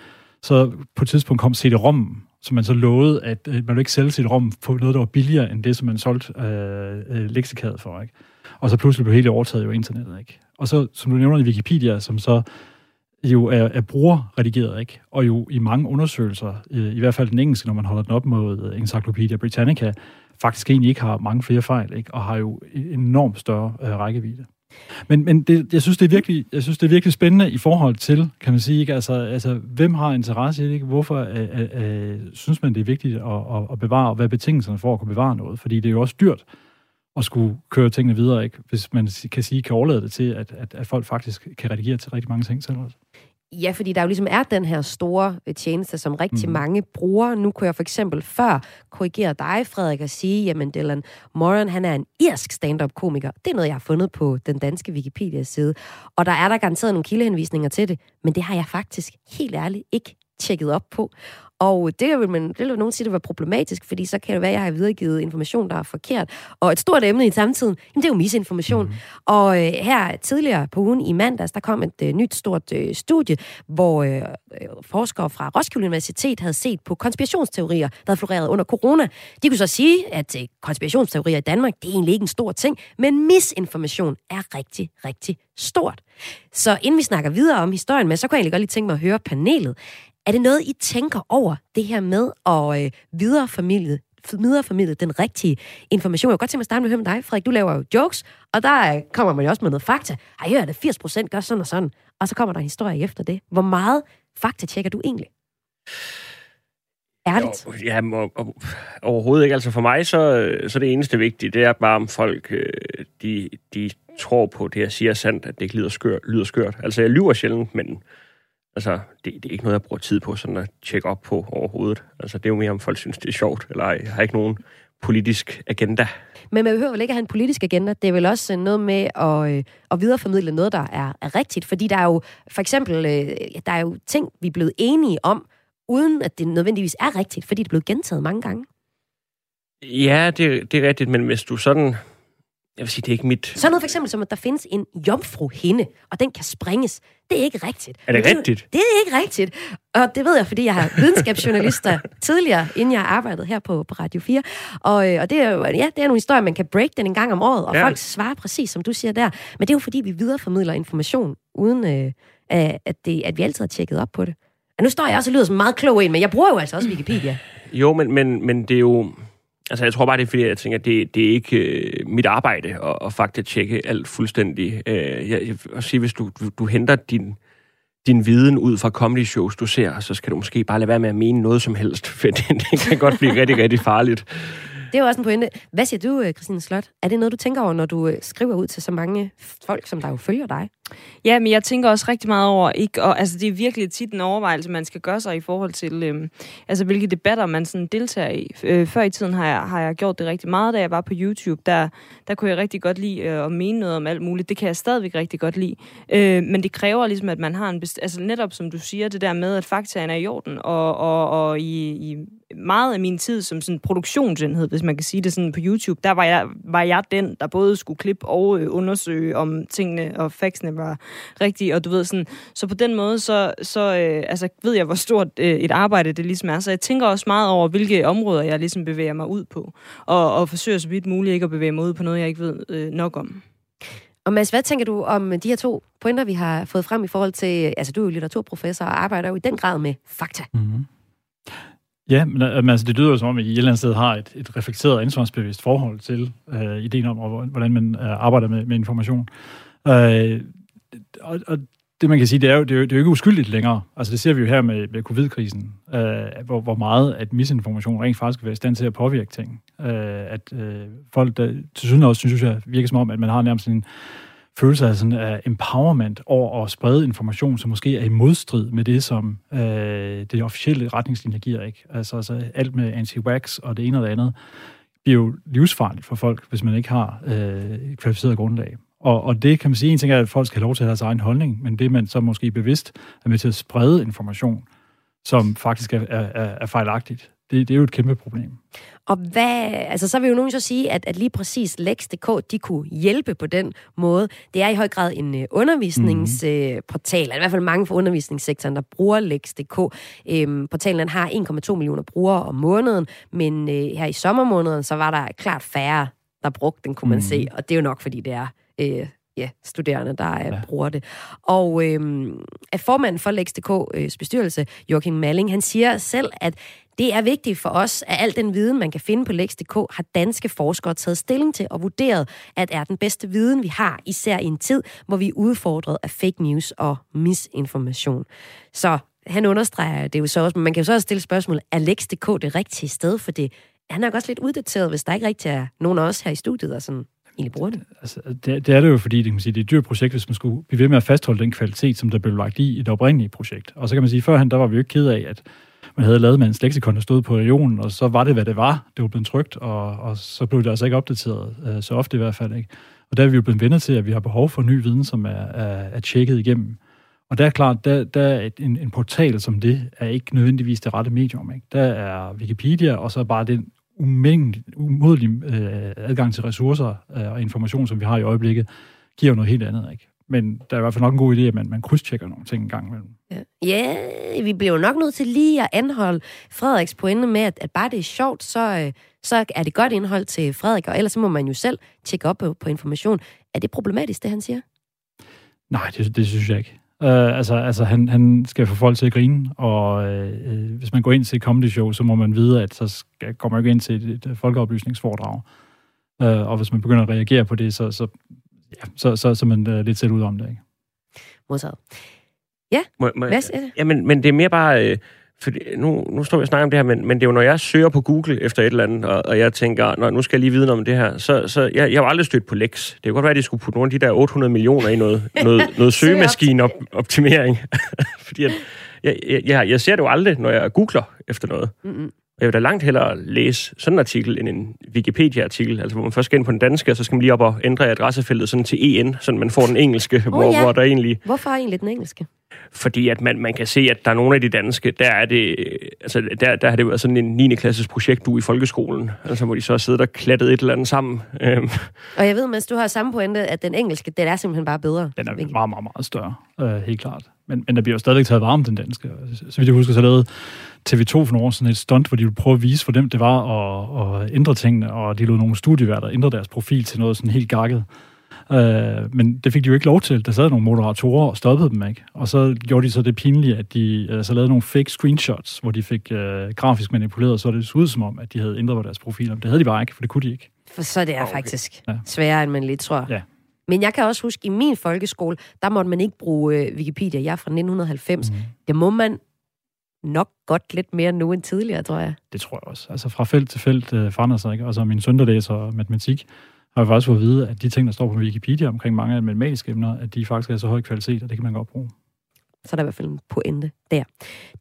så på et tidspunkt kom CD-ROM, som man så lovede, at øh, man ville ikke sælge CD-ROM på noget, der var billigere end det, som man solgte øh, øh, leksikadet for. Ikke? Og så pludselig blev hele overtaget jo internettet. Ikke? Og så, som du nævner i Wikipedia, som så jo er, er brugerredigeret, ikke? Og jo i mange undersøgelser, øh, i hvert fald den engelske, når man holder den op mod øh, Encyclopedia Britannica, faktisk egentlig ikke har mange flere fejl, ikke? Og har jo e-, enormt større øh, rækkevidde. Men, men det, jeg, synes, det er virkelig, jeg synes, det er virkelig spændende i forhold til, kan man sige, ikke? Altså, altså hvem har interesse i det? Ikke? Hvorfor øh, øh, øh, synes man, det er vigtigt at, at, at bevare, og hvad er betingelserne for at kunne bevare noget? Fordi det er jo også dyrt at skulle køre tingene videre, ikke? hvis man kan sige, kan overlade det til, at, at, at folk faktisk kan redigere til rigtig mange ting selv også. Ja, fordi der jo ligesom er den her store øh, tjeneste, som rigtig mm. mange bruger. Nu kunne jeg for eksempel før korrigere dig, Frederik, og sige, jamen Dylan Moran, han er en irsk stand-up-komiker. Det er noget, jeg har fundet på den danske Wikipedia-side. Og der er der garanteret nogle kildehenvisninger til det, men det har jeg faktisk helt ærligt ikke tjekket op på. Og det vil, man, det vil nogen sige, det var problematisk, fordi så kan det være, at jeg har videregivet information, der er forkert. Og et stort emne i samtiden, jamen det er jo misinformation. Mm. Og øh, her tidligere på ugen i mandags, der kom et øh, nyt stort øh, studie, hvor øh, forskere fra Roskilde Universitet havde set på konspirationsteorier, der havde floreret under corona. De kunne så sige, at øh, konspirationsteorier i Danmark, det er egentlig ikke en stor ting, men misinformation er rigtig, rigtig stort. Så inden vi snakker videre om historien med, så kunne jeg egentlig godt lige tænke mig at høre panelet. Er det noget, I tænker over, det her med at øh, videreformidle, videreformidle den rigtige information? Jeg kunne godt tænke mig at starte med at høre med dig, Frederik. Du laver jo jokes, og der øh, kommer man jo også med noget fakta. Har I hørt, at 80 procent gør sådan og sådan? Og så kommer der en historie efter det. Hvor meget fakta tjekker du egentlig? Ærligt? Jo, ja, overhovedet ikke. Altså for mig, så, øh, så det eneste vigtige, det er bare, om folk øh, de, de tror på det, jeg siger sandt, at det ikke lyder skørt. Lyder skørt. Altså jeg lyver sjældent, men Altså, det, det er ikke noget, jeg bruger tid på sådan at tjekke op på overhovedet. Altså, det er jo mere, om folk synes, det er sjovt, eller jeg har ikke nogen politisk agenda. Men man behøver vel ikke at have en politisk agenda. Det er vel også noget med at, øh, at videreformidle noget, der er, er rigtigt. Fordi der er jo for eksempel øh, der er jo ting, vi er blevet enige om, uden at det nødvendigvis er rigtigt, fordi det er blevet gentaget mange gange. Ja, det, det er rigtigt, men hvis du sådan jeg vil sige, det er ikke mit... Så noget for eksempel som, at der findes en jomfruhinde, og den kan springes. Det er ikke rigtigt. Er det rigtigt? Det er ikke rigtigt. Og det ved jeg, fordi jeg har videnskabsjournalister (laughs) tidligere, inden jeg arbejdede her på, på Radio 4. Og, øh, og det er jo, ja, det er nogle historier, man kan break den en gang om året, og ja. folk svarer præcis, som du siger der. Men det er jo fordi, vi videreformidler information, uden øh, at, det, at vi altid har tjekket op på det. Og nu står jeg også og lyder som meget klog en, men jeg bruger jo altså også Wikipedia. Jo, men, men, men det er jo Altså, jeg tror bare, det er fordi, jeg tænker, at det, det er ikke øh, mit arbejde at, at faktisk tjekke alt fuldstændig. Øh, jeg, jeg vil sige, hvis du, du, du henter din, din viden ud fra comedy shows, du ser, så skal du måske bare lade være med at mene noget som helst, (laughs) for det, det kan godt blive rigtig, rigtig farligt. Det er jo også en pointe. Hvad siger du, øh, Christine Slot? Er det noget, du tænker over, når du øh, skriver ud til så mange folk, som der jo følger dig? Ja, men jeg tænker også rigtig meget over, ikke, og, altså, det er virkelig tit en overvejelse, man skal gøre sig i forhold til, øhm, altså, hvilke debatter man sådan deltager i. Øh, før i tiden har jeg, har jeg gjort det rigtig meget, da jeg var på YouTube. Der, der kunne jeg rigtig godt lide øh, at mene noget om alt muligt. Det kan jeg stadigvæk rigtig godt lide. Øh, men det kræver ligesom, at man har en... Best- altså netop som du siger, det der med, at faktaen er i orden, og, og, og i, i meget af min tid som sådan produktionsenhed, hvis man kan sige det sådan på YouTube, der var jeg, var jeg den, der både skulle klippe og øh, undersøge, om tingene og factsene var rigtige, og du ved sådan, så på den måde, så, så øh, altså, ved jeg, hvor stort øh, et arbejde det ligesom er, så jeg tænker også meget over, hvilke områder jeg ligesom bevæger mig ud på, og, og forsøger så vidt muligt ikke at bevæge mig ud på noget, jeg ikke ved øh, nok om. Og Mads, hvad tænker du om de her to pointer, vi har fået frem i forhold til, altså du er jo litteraturprofessor og arbejder jo i den grad med fakta. Mm-hmm. Ja, øh, men altså, det lyder jo som om, at I et eller andet sted har et, et reflekteret ansvarsbevidst forhold til øh, ideen om, hvordan man øh, arbejder med, med information. Øh, og, og det man kan sige, det er jo, det er jo, det er jo ikke uskyldigt længere. Altså det ser vi jo her med, med covid-krisen, øh, hvor, hvor meget at misinformation rent faktisk kan være i stand til at påvirke ting. Øh, at øh, folk, der til synes også synes jeg, virker som om, at man har nærmest en følelse af sådan af empowerment over at sprede information, som måske er i modstrid med det, som øh, det officielle retningslinjer giver. Ikke? Altså, altså alt med anti-wax og det ene og det andet bliver jo livsfarligt for folk, hvis man ikke har øh, kvalificeret grundlag. Og, og det kan man sige, en ting er, at folk skal have lov til at have deres egen holdning, men det man så måske bevidst er med til at sprede information, som faktisk er, er, er fejlagtigt, det, det er jo et kæmpe problem. Og hvad, altså så vil jo nogen så sige, at, at lige præcis Lex.dk, de kunne hjælpe på den måde. Det er i høj grad en uh, undervisningsportal, mm-hmm. uh, i hvert fald mange fra undervisningssektoren, der bruger Lex.dk. Um, portalen har 1,2 millioner brugere om måneden, men uh, her i sommermåneden, så var der klart færre, der brugte den, kunne man mm-hmm. se. Og det er jo nok, fordi det er uh, ja, studerende, der ja. Ja. bruger det. Og øhm, at formanden for Lex.dk's bestyrelse, Joachim Malling, han siger selv, at det er vigtigt for os, at al den viden, man kan finde på Lex.dk, har danske forskere taget stilling til og vurderet, at er den bedste viden, vi har, især i en tid, hvor vi er udfordret af fake news og misinformation. Så han understreger det er jo så også, men man kan jo så også stille spørgsmålet, er Lex.dk det rigtige sted? For det Han er nok også lidt uddateret, hvis der ikke rigtig er nogen af os her i studiet, og sådan egentlig bruger det. Altså, det, det er det jo, fordi det, kan man sige, det er et dyrt projekt, hvis man skulle blive ved med at fastholde den kvalitet, som der blev lagt i i det oprindelige projekt. Og så kan man sige, førhen, der var vi jo ikke ked af, at man havde lavet med en leksikon, der stod på regionen, og så var det, hvad det var. Det var blevet trygt, og, og så blev det altså ikke opdateret, øh, så ofte i hvert fald ikke. Og der er vi jo blevet vendet til, at vi har behov for ny viden, som er, er, er tjekket igennem. Og der er klart, der, der er et, en, en portal som det, er ikke nødvendigvis det rette medium. Ikke? Der er Wikipedia, og så bare den umængde, umådelige øh, adgang til ressourcer øh, og information, som vi har i øjeblikket, giver jo noget helt andet. Ikke? Men der er i hvert fald nok en god idé, at man, man krydstjekker nogle ting en gang imellem. Ja. ja, vi bliver jo nok nødt til lige at anholde Frederiks pointe med, at, at bare det er sjovt, så, øh, så er det godt indhold til Frederik, og ellers så må man jo selv tjekke op på, på information. Er det problematisk, det han siger? Nej, det, det synes jeg ikke. Uh, altså, altså han, han skal få folk til at grine, og uh, hvis man går ind til et comedy show, så må man vide, at så skal, kommer man ikke ind til et, et folkeoplysningsforedrag. Uh, og hvis man begynder at reagere på det, så, så, ja, så, så, så man uh, lidt selv ud om det. Ikke? Modtaget. Må, må, Hvad er det? Ja, men, men det er mere bare... Øh, fordi nu, nu står vi og snakker om det her, men, men det er jo, når jeg søger på Google efter et eller andet, og, og jeg tænker, Nå, nu skal jeg lige vide noget om det her, så, så jeg, jeg har jo aldrig stødt på Lex. Det kan godt være, at de skulle putte nogle af de der 800 millioner i noget, (laughs) noget, noget søgemaskineoptimering. (laughs) fordi at, jeg, jeg, jeg, jeg ser det jo aldrig, når jeg googler efter noget. Mm-mm. Jeg vil da langt hellere læse sådan en artikel end en Wikipedia-artikel, altså hvor man først skal ind på den danske, og så skal man lige op og ændre adressefeltet sådan til EN, så man får den engelske, oh, hvor, ja. hvor der egentlig Hvorfor egentlig den engelske? Fordi at man, man kan se, at der er nogle af de danske, der er det, altså der, der har det været sådan en 9. klasses projekt du i folkeskolen, altså hvor de så har siddet og klattet et eller andet sammen. Øhm, Og jeg ved, Mads, du har samme pointe, at den engelske, den er simpelthen bare bedre. Den er meget, meget, meget større, øh, helt klart. Men, men der bliver jo stadigvæk taget varme, den danske. Så vidt jeg husker, så lavede TV2 for nogle år sådan et stunt, hvor de ville prøve at vise, hvor nemt det var at, at ændre tingene, og de lod nogle studieværter ændre deres profil til noget sådan helt gakket. Øh, men det fik de jo ikke lov til. Der sad nogle moderatorer og stoppede dem ikke. Og så gjorde de så det pinlige, at de øh, så lavede nogle fake screenshots, hvor de fik øh, grafisk manipuleret, så det så ud som om, at de havde ændret på deres profil. Men det havde de bare ikke, for det kunne de ikke. For så er det er Okay. faktisk Ja. sværere, end man lidt tror. Ja. Men jeg kan også huske, i min folkeskole, der måtte man ikke bruge øh, Wikipedia. Jeg er fra 1990. Mm. Det må man nok godt lidt mere nu end tidligere, tror jeg. Det tror jeg også. Altså fra felt til felt øh, forandrer sig, ikke? Altså min søn, der læser matematik, har jeg faktisk fået at vide, at de ting, der står på Wikipedia omkring mange af de matematiske emner, at de faktisk er så høj kvalitet, og det kan man godt bruge. Så er i hvert fald en pointe der.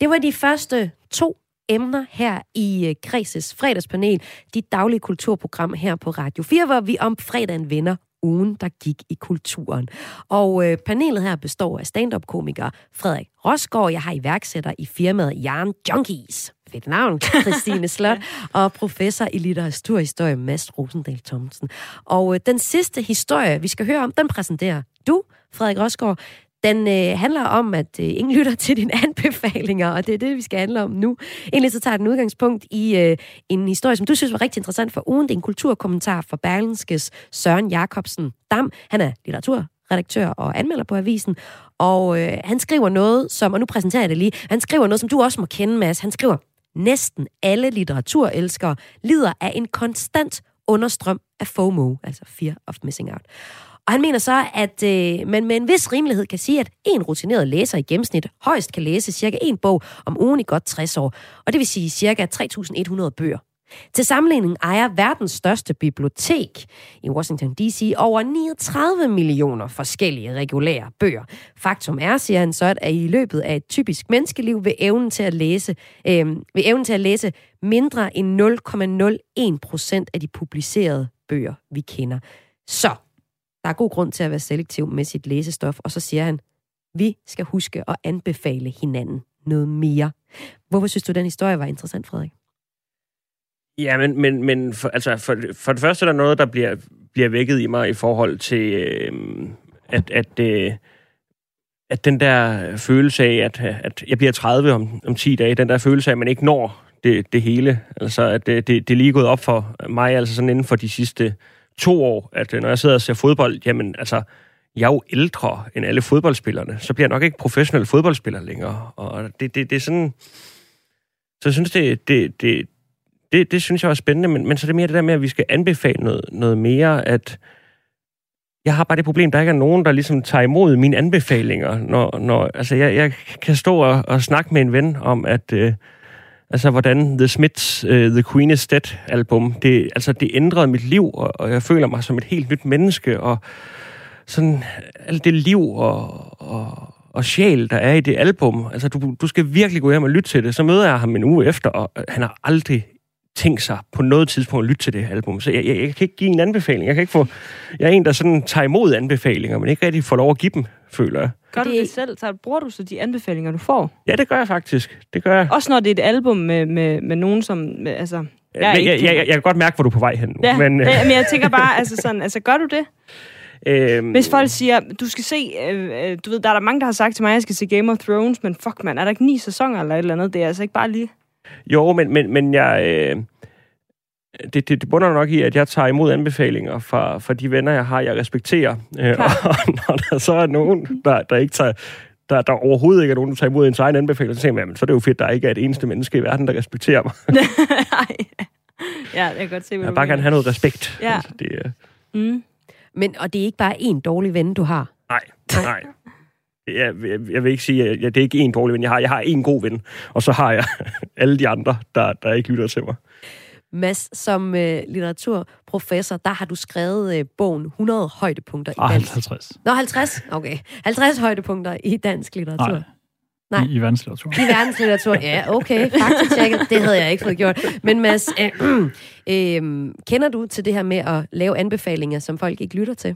Det var de første to emner her i øh, Kreses fredagspanel, dit daglige kulturprogram her på Radio 4, hvor vi om fredagen vender ugen, der gik i kulturen. Og øh, panelet her består af stand-up-komiker Frederik Rosgaard. Jeg har iværksætter i firmaet Jarn Junkies. Fedt navn, (laughs) Christine Slot. og professor i litteraturhistorie, Mads Rosendal Thomsen. Og øh, den sidste historie, vi skal høre om, den præsenterer du, Frederik Rosgaard. Den øh, handler om, at øh, ingen (laughs) lytter til dine anbefalinger, og det er det, vi skal handle om nu. Egentlig så tager den udgangspunkt i øh, en historie, som du synes var rigtig interessant for ugen. Det er en kulturkommentar fra Berlinskes Søren Jacobsen Dam. Han er litteraturredaktør og anmelder på avisen, og øh, han skriver noget, som, og nu præsenterer jeg det lige, han skriver noget, som du også må kende, Mads. Han skriver, næsten alle litteraturelskere lider af en konstant understrøm af FOMO, altså Fear of Missing Out. Og han mener så, at øh, man med en vis rimelighed kan sige, at en rutineret læser i gennemsnit højst kan læse cirka en bog om ugen i godt 60 år. Og det vil sige cirka 3.100 bøger. Til sammenligning ejer verdens største bibliotek i Washington D.C. over 39 millioner forskellige regulære bøger. Faktum er, siger han så, at i løbet af et typisk menneskeliv vil evnen til at læse, øh, vil evnen til at læse mindre end 0,01 procent af de publicerede bøger, vi kender. Så der er god grund til at være selektiv med sit læsestof, og så siger han, vi skal huske at anbefale hinanden noget mere. Hvorfor synes du, den historie var interessant, Frederik? Ja, men, men, men for, altså, for, for det første er der noget, der bliver, bliver vækket i mig i forhold til, øh, at, at, øh, at den der følelse af, at, at jeg bliver 30 om, om 10 dage, den der følelse af, at man ikke når det, det hele, altså at det, det, det er lige gået op for mig, altså sådan inden for de sidste to år, at øh, når jeg sidder og ser fodbold, jamen altså, jeg er jo ældre end alle fodboldspillerne, så bliver jeg nok ikke professionel fodboldspiller længere. Og det, det, det er sådan... Så jeg synes, det, det, det, det, det synes jeg var spændende, men, men så er det mere det der med, at vi skal anbefale noget, noget mere, at jeg har bare det problem, der ikke er nogen, der ligesom tager imod mine anbefalinger. Når, når, altså, jeg, jeg kan stå og, og snakke med en ven om, at øh, altså, hvordan The Smiths uh, The Queen is Dead album, det, altså, det ændrede mit liv, og, og jeg føler mig som et helt nyt menneske, og sådan alt det liv og, og, og sjæl, der er i det album. Altså, du, du skal virkelig gå hjem og lytte til det. Så møder jeg ham en uge efter, og han har aldrig tænkt sig på noget tidspunkt at lytte til det album. Så jeg, jeg, jeg kan ikke give en anbefaling. Jeg kan ikke få... Jeg er en, der sådan tager imod anbefalinger, men ikke rigtig får lov at give dem, føler jeg. Gør du Det- selv? Så bruger du så de anbefalinger, du får? Ja, det gør jeg faktisk. Det gør jeg. Også når det er et album med, med, med nogen, som... Med, altså, jeg, Jeg, ikke jeg, jeg, jeg, jeg kan godt mærke, hvor du er på vej hen nu. Ja, men, men, men jeg (laughs) tænker bare, altså sådan, altså gør du det? øh, Hvis folk siger, du skal se, øh, øh, du ved, der er der mange, der har sagt til mig, at jeg skal se Game of Thrones, men fuck man, er der ikke ni sæsoner eller et eller andet? Det er altså ikke bare lige... Jo, men, men, men jeg... Øh, det, det, det bunder nok i, at jeg tager imod anbefalinger fra, fra de venner, jeg har, jeg respekterer. Øh, (laughs) og når der så er nogen, der, der ikke tager der, der overhovedet ikke er nogen, der tager imod en egen anbefaling, så tænker jeg, jamen, så er det jo fedt, der ikke er et eneste menneske i verden, der respekterer mig. (laughs) Nej. ja, jeg kan godt se, hvad Jeg vil bare gerne have noget respekt. Ja. Altså, det, er- Mm. Men, og det er ikke bare én dårlig ven, du har. nej, nej. Jeg, jeg, jeg vil ikke sige, at det er ikke en dårlig ven. Jeg har, jeg har en god ven, og så har jeg (laughs) alle de andre, der, der ikke lytter til mig. Mads, som øh, litteraturprofessor, der har du skrevet øh, bogen 100 højdepunkter i Ah, dansk. 50. Nå, 50? Okay. 50 højdepunkter i dansk litteratur. Nej. Nej. I, i verdenslitteratur. I verdenslitteratur. Ja, okay. Faktatjekket. Det havde jeg ikke fået gjort. Men Mads, øh, (clears throat) øh, kender du til det her med at lave anbefalinger, som folk ikke lytter til?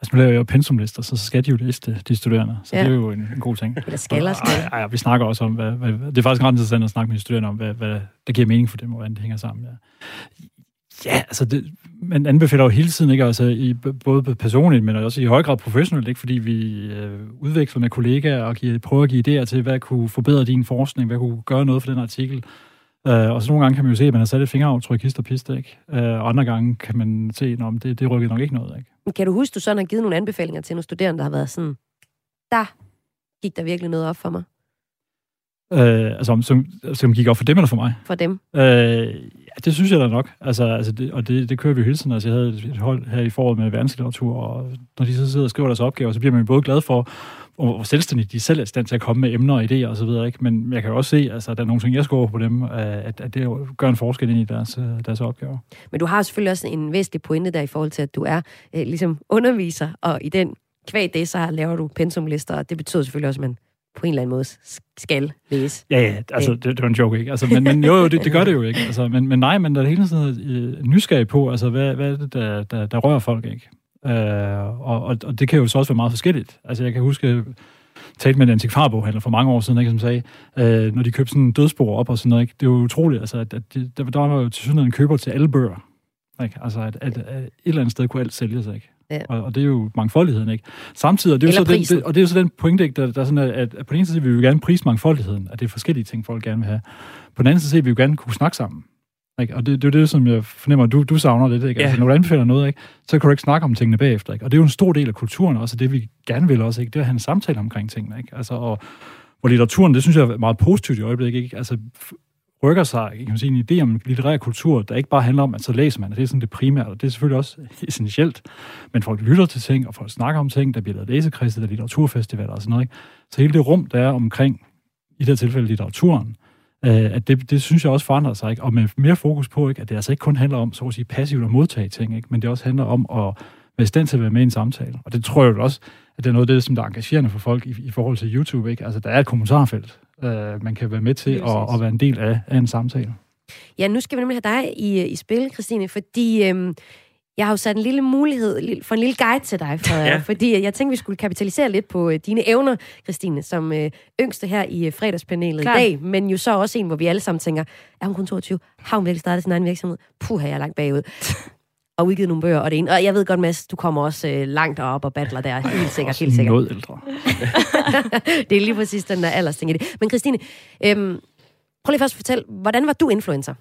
Altså, nu laver jeg jo pensumlister, så skal de jo læse det, de studerende. Så Ja. det er jo en, en god ting. Eller skal og skal? Ej, ej, vi snakker også om, hvad, hvad, det er faktisk ret interessant at snakke med de studerende om, hvad, hvad der giver mening for dem, og hvordan det hænger sammen. Ja, ja altså, det, man anbefaler jo hele tiden, ikke? Altså, i, både personligt, men også i høj grad professionelt, ikke? fordi vi øh, udveksler med kollegaer og giver, prøver at give idéer til, hvad kunne forbedre din forskning, hvad kunne gøre noget for den artikel. Uh, og så nogle gange kan man jo se, at man har sat et fingeraftryk, hist og pist, ikke? Og andre gange kan man se, at det, det rykker nok ikke noget, ikke? Kan du huske, du sådan har givet nogle anbefalinger til nogle studerende, der har været sådan, der gik der virkelig noget op for mig, Uh, altså, om- som, som gik op for dem eller for mig? for dem? Øh, ja, det synes jeg da nok. Altså, altså det, og det, det kører vi jo hele tiden. Altså, jeg havde et- et hold her i foråret med verdenslitteratur, og når de så sidder og skriver deres opgaver, så bliver man jo både glad for, hvor hvor selvstændigt de selv er i stand til at komme med emner og idéer osv., ikke? Men jeg kan jo også se, altså, at der er nogle ting, jeg over på dem, øh, at, at det gør en forskel ind i deres, øh, deres opgaver. Men du har selvfølgelig også en væsentlig pointe der i forhold til, at du er øh, ligesom underviser, og i den kvæg det, så laver du pensumlister, og det betyder selvfølgelig også, at man på en eller anden måde skal læse. Ja, ja, altså, det, det var en joke, ikke? Altså, men, men jo, jo, det, det gør det jo ikke. Altså, men, men nej, men der er hele tiden øh, nysgerrig på, altså, hvad, hvad er det, der, der, der rører folk, ikke? Øh, og, og, og det kan jo så også være meget forskelligt. Altså, jeg kan huske, talte med en antikvarboghandler for mange år siden, ikke, som sagde, øh, når de købte sådan en dødsbord op og sådan noget, ikke? det er jo utroligt, altså, at, at de, der, der var jo til sådan en køber til alle bøger. Ikke? Altså, at, at, at, et eller andet sted kunne alt sælges, ikke? Ja. Og, og det er jo mangfoldigheden, ikke? Samtidig, og det er jo Eller så den, det, og det er jo så den pointe, ikke, der, der er sådan, at, at på den ene side vil vi jo gerne prise mangfoldigheden, at det er forskellige ting, folk gerne vil have. På den anden side vil vi jo gerne kunne snakke sammen. Ikke? Og det, det er det, som jeg fornemmer, du, du savner lidt. Ikke? Ja. Altså, når du anbefaler noget, ikke? så kan du ikke snakke om tingene bagefter. Ikke? Og det er jo en stor del af kulturen også, og det vi gerne vil også, ikke? det er at have en samtale omkring tingene. Ikke? Altså, og, hvor litteraturen, det synes jeg er meget positivt i øjeblikket, ikke? Altså, rykker sig, kan man sige, en idé om litterær kultur, der ikke bare handler om, at så læser man, og det er sådan det primære, og det er selvfølgelig også (laughs) essentielt, men folk lytter til ting, og folk snakker om ting, der bliver lavet læsekredse, der er litteraturfestivaler og sådan noget, ikke? Så hele det rum, der er omkring, i det her tilfælde litteraturen, at det, det synes jeg også forandrer sig, ikke? og med mere fokus på, ikke? at det altså ikke kun handler om, så at sige, passivt at modtage ting, ikke? men det også handler om at være i stand til at være med i en samtale. Og det tror jeg også, at det er noget af det, som der er engagerende for folk i, i forhold til YouTube. Ikke? Altså, der er et kommentarfelt, øh, man kan være med til præcis. at være en del af, af en samtale. Ja, nu skal vi nemlig have dig i, i spil, Christine, fordi øhm, jeg har jo sat en lille mulighed for en lille guide til dig, (laughs) Frederik, ja. Fordi jeg tænkte, vi skulle kapitalisere lidt på øh, dine evner, Christine, som øh, yngste her i øh, fredagspanelet Klart. i dag, men jo så også en, hvor vi alle sammen tænker, er hun kun 22? Har hun virkelig startet sin egen virksomhed? Puh, har jeg langt bagud. (laughs) og udgivet nogle bøger og det ene. Og jeg ved godt, Mads, du kommer også øh, langt op og battler der. Helt sikkert, helt sikkert. Noget ældre. (laughs) det er lige præcis den der aldersting i det. Men Christine, øhm, prøv lige først at fortælle, hvordan var du influencer?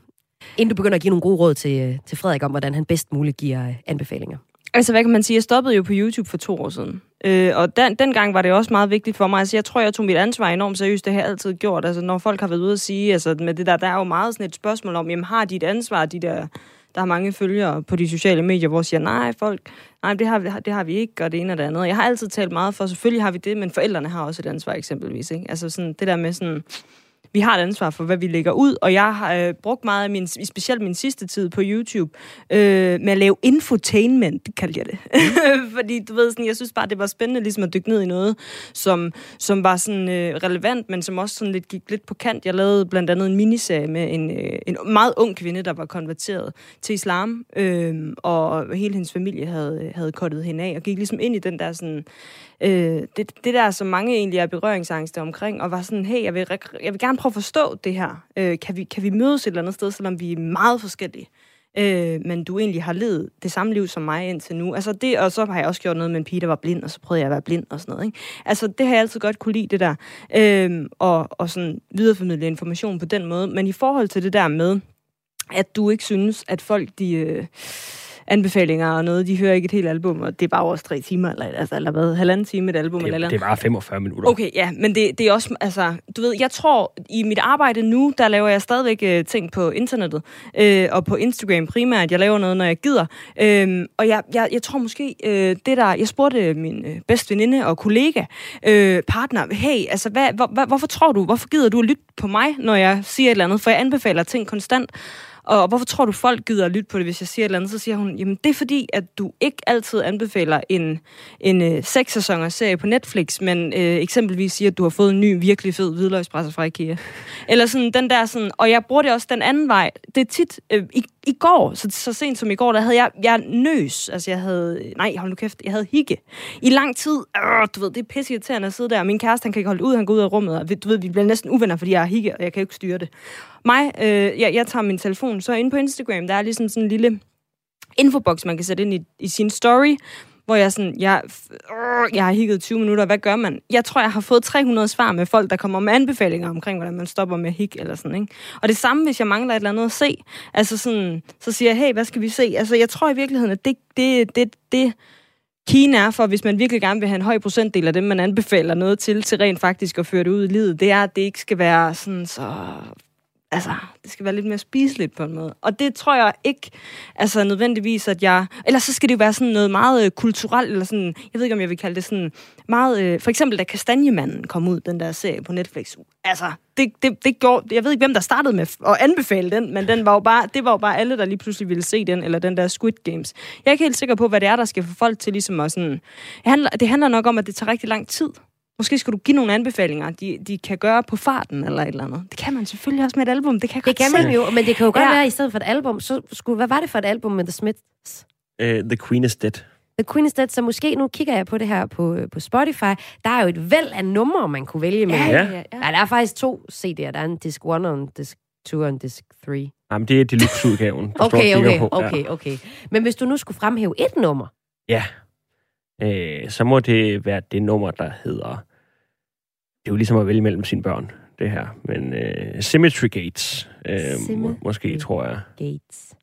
Inden du begynder at give nogle gode råd til, øh, til Frederik om, hvordan han bedst muligt giver øh, anbefalinger. Altså, hvad kan man sige? Jeg stoppede jo på YouTube for to år siden. Øh, og den, dengang var det også meget vigtigt for mig. Altså, jeg tror, jeg tog mit ansvar enormt seriøst. Det har jeg altid gjort. Altså, når folk har været ude at sige, altså, med det der, der er jo meget sådan et spørgsmål om, jamen, har de et ansvar, de der, der har mange følgere på de sociale medier, hvor siger, nej, folk, nej, det har, vi, det har vi ikke, og det ene og det andet. Jeg har altid talt meget for, selvfølgelig har vi det, men forældrene har også et ansvar eksempelvis. Ikke? Altså sådan, det der med sådan, vi har et ansvar for, hvad vi lægger ud, og jeg har øh, brugt meget af min, specielt min sidste tid på YouTube, øh, med at lave infotainment, kaldte jeg det. (laughs) Fordi du ved, sådan, jeg synes bare, det var spændende ligesom at dykke ned i noget, som, som var sådan øh, relevant, men som også sådan lidt gik lidt på kant. Jeg lavede blandt andet en miniserie med en, øh, en meget ung kvinde, der var konverteret til islam, øh, og hele hendes familie havde, øh, havde kottet hende af, og gik ligesom ind i den der sådan øh, det, det der, som mange egentlig er berøringsangste omkring, og var sådan, hey, jeg vil, jeg vil gerne prøve at forstå det her. Øh, kan, vi, kan vi mødes et eller andet sted, selvom vi er meget forskellige? Øh, men du egentlig har levet det samme liv som mig indtil nu. Altså det, og så har jeg også gjort noget med en pige, der var blind, og så prøvede jeg at være blind og sådan noget. Ikke? Altså det har jeg altid godt kunne lide, det der. Øh, og, og sådan videreformidle information på den måde. Men i forhold til det der med, at du ikke synes, at folk, de... Øh, anbefalinger og noget. De hører ikke et helt album, og det er bare over tre timer, eller, altså, eller hvad, halvanden time et album. Det, eller, det var 45 minutter. Okay, ja, men det, det er også, altså, du ved, jeg tror, i mit arbejde nu, der laver jeg stadigvæk øh, ting på internettet, øh, og på Instagram primært. Jeg laver noget, når jeg gider. Øh, og jeg, jeg, jeg tror måske, øh, det der, jeg spurgte min øh, bedste veninde og kollega, øh, partner, hey, altså, hvad, hvor, hvor, hvorfor tror du, hvorfor gider du at lytte på mig, når jeg siger et eller andet? For jeg anbefaler ting konstant. Og hvorfor tror du, folk gider at lytte på det, hvis jeg siger et eller andet? Så siger hun, jamen det er fordi, at du ikke altid anbefaler en, en øh, seks serie på Netflix, men øh, eksempelvis siger, at du har fået en ny, virkelig fed hvidløgspresser fra IKEA. Eller sådan den der sådan, og jeg bruger det også den anden vej. Det er tit, øh, i, i går, så, så sent som i går, der havde jeg, jeg nøs. Altså jeg havde, nej, hold nu kæft, jeg havde hikke. I lang tid, øh, du ved, det er pisse at sidde der. Min kæreste, han kan ikke holde ud, han går ud af rummet, og du ved, vi bliver næsten uvenner, fordi jeg har hikke, og jeg kan ikke styre det. Mig, øh, jeg, jeg tager min telefon, så inde på Instagram, der er ligesom sådan en lille infobox, man kan sætte ind i, i sin story, hvor jeg sådan, jeg, øh, jeg har higget 20 minutter, hvad gør man? Jeg tror, jeg har fået 300 svar med folk, der kommer med anbefalinger omkring, hvordan man stopper med hik eller sådan, ikke? Og det samme, hvis jeg mangler et eller andet at se. Altså sådan, så siger jeg, hey, hvad skal vi se? Altså, jeg tror i virkeligheden, at det, det, det, det Kina er for, hvis man virkelig gerne vil have en høj procentdel af dem, man anbefaler noget til, til rent faktisk at føre det ud i livet, det er, at det ikke skal være sådan så altså, det skal være lidt mere spiseligt på en måde. Og det tror jeg ikke, altså nødvendigvis, at jeg... Eller så skal det jo være sådan noget meget øh, kulturelt, eller sådan, jeg ved ikke, om jeg vil kalde det sådan meget... Øh, for eksempel, da Kastanjemanden kom ud, den der serie på Netflix. Altså, det, det, det gjorde... Jeg ved ikke, hvem der startede med at anbefale den, men den var jo bare, det var jo bare alle, der lige pludselig ville se den, eller den der Squid Games. Jeg er ikke helt sikker på, hvad det er, der skal få folk til ligesom at sådan... Det handler, det handler nok om, at det tager rigtig lang tid Måske skulle du give nogle anbefalinger, de, de kan gøre på farten eller et eller andet. Det kan man selvfølgelig også med et album. Det kan, det kan man jo, men det kan jo godt ja. være, at i stedet for et album, så skulle, hvad var det for et album med The Smiths? Uh, The Queen is Dead. The Queen is Dead, så måske nu kigger jeg på det her på, på Spotify. Der er jo et væld af numre, man kunne vælge med. Ja, ja, ja. ja der er faktisk to CD'er. Der er en Disc 1 og en Disc 2 og en Disc 3. Jamen, det er deluxe-udgaven. okay, okay, på. okay, ja. okay. Men hvis du nu skulle fremhæve et nummer? Ja, øh, så må det være det nummer, der hedder det er jo ligesom at vælge mellem sine børn, det her. Men uh, Symmetry Gates, uh, Symmetry må, måske, tror jeg. Gates.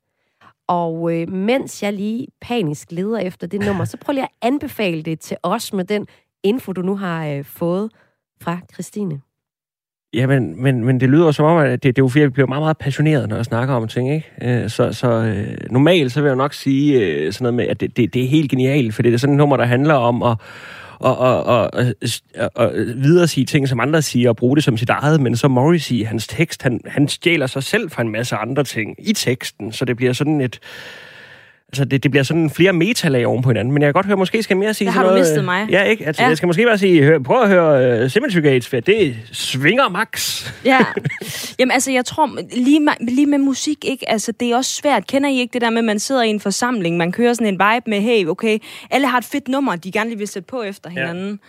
Og øh, mens jeg lige panisk leder efter det nummer, så prøv lige at anbefale det til os med den info, du nu har øh, fået fra Christine. Ja, men, men, men det lyder som om, at det, det er jo fordi, vi bliver meget, meget passionerede, når jeg snakker om ting, ikke? Øh, så, så øh, normalt, så vil jeg nok sige øh, sådan noget med, at det, det, det er helt genialt, for det er sådan et nummer, der handler om at og, og, og, og, og videre sige ting, som andre siger, og bruge det som sit eget, men så Morrissey, hans tekst, han, han stjæler sig selv fra en masse andre ting i teksten, så det bliver sådan et altså det, det bliver sådan flere metalag oven på hinanden, men jeg kan godt høre, måske skal jeg mere sige Der har noget, du mistet mig. Ja, ikke? Altså, ja. jeg skal måske bare sige, hør, prøv at høre uh, Symmetry Gates, for det svinger max. Ja, (laughs) jamen altså, jeg tror, lige med, lige med musik, ikke? Altså, det er også svært. Kender I ikke det der med, at man sidder i en forsamling, man kører sådan en vibe med, hey, okay, alle har et fedt nummer, de gerne lige vil sætte på efter hinanden.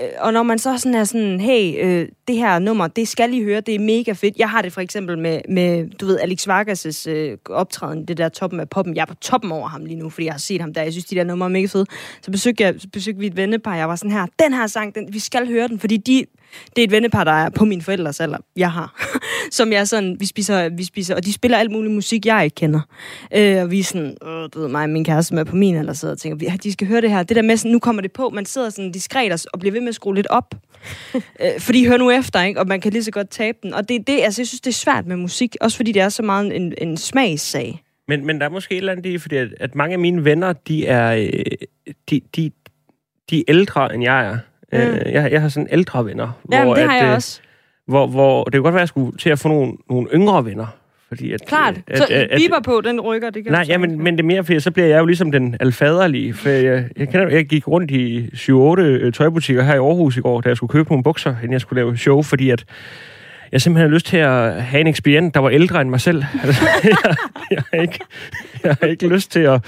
Øh, og når man så sådan er sådan, hey, øh, det her nummer, det skal I høre, det er mega fedt. Jeg har det for eksempel med, med du ved, Alex Vargas' øh, optræden, det der toppen af poppen. Jeg er på toppen over ham lige nu, fordi jeg har set ham der. Jeg synes, de der numre er mega fede. Så besøgte, jeg, besøgte vi et vennepar, jeg var sådan her, den her sang, den, vi skal høre den, fordi de, det er et vennepar, der er på min forældres alder, jeg har. (laughs) Som jeg sådan, vi spiser, vi spiser, og de spiller alt muligt musik, jeg ikke kender. Øh, og vi er sådan, øh, du ved mig min kæreste, som er på min alder, sidder og tænker, "Vi- de skal høre det her. Det der med, sådan, nu kommer det på, man sidder sådan diskret og, bliver ved med at skrue lidt op. (laughs) øh, fordi hør nu efter, ikke? og man kan lige så godt tabe den. Og det, det, altså, jeg synes, det er svært med musik, også fordi det er så meget en, en smagssag. Men, men der er måske et eller andet i, fordi at, at mange af mine venner, de er, øh, de, de, de er ældre, end jeg er. Mm. Øh, jeg, jeg har sådan ældre venner. Jamen, det har at, jeg øh, også. Hvor, hvor det kunne godt være, at jeg skulle til at få nogle, nogle yngre venner. Fordi at, Klart. At, Så at, biber på, den rykker, det kan Nej, ja, men, men det er mere, fordi så bliver jeg jo ligesom den alfaderlige. For jeg, jeg, kender, jeg gik rundt i 7-8 øh, tøjbutikker her i Aarhus i går, da jeg skulle købe nogle bukser, inden jeg skulle lave show, fordi at jeg simpelthen har lyst til at have en ekspedient, der var ældre end mig selv. (laughs) Altså, jeg, jeg, har ikke, jeg har ikke lyst til at,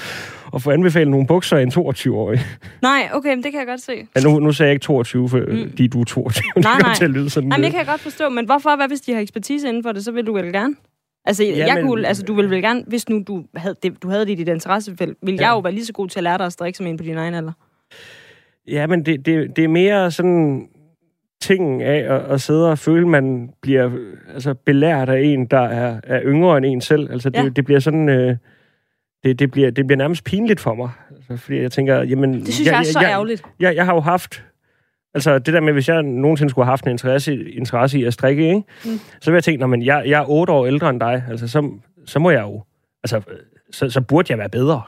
at få anbefalet nogle bukser af en 22-årig. Nej, okay, men det kan jeg godt se. Ja, nu, nu sagde jeg ikke 22, for, mm. fordi du er 22. Nej, nej. til at lyde sådan. Jamen, det kan jeg godt forstå, men hvorfor? Hvad hvis de har ekspertise inden for det, så vil du vel gerne? Altså, ja, jeg men- kunne, altså, du ville vel gerne, hvis nu du havde det, du havde det i dit interessefelt, ville ja. Jeg jo være lige så god til at lære dig at strikke som en på din egen alder. Ja, men det, det, det er mere sådan tingen af at, at sidde og føle, man bliver altså, belært af en, der er, er yngre end en selv. Altså, det, ja. det bliver sådan... Øh, det, det, bliver, det bliver nærmest pinligt for mig. Altså, fordi jeg tænker, jamen... Det synes jeg, jeg er så jeg, ærgerligt. Jeg, jeg har jo haft... Altså, det der med, hvis jeg nogensinde skulle have haft en interesse, interesse i at strikke, ikke? Mm. Så vil jeg tænke, "Nå, men jeg, jeg er otte år ældre end dig. Altså, så, så må jeg jo... Altså, så, så burde jeg være bedre.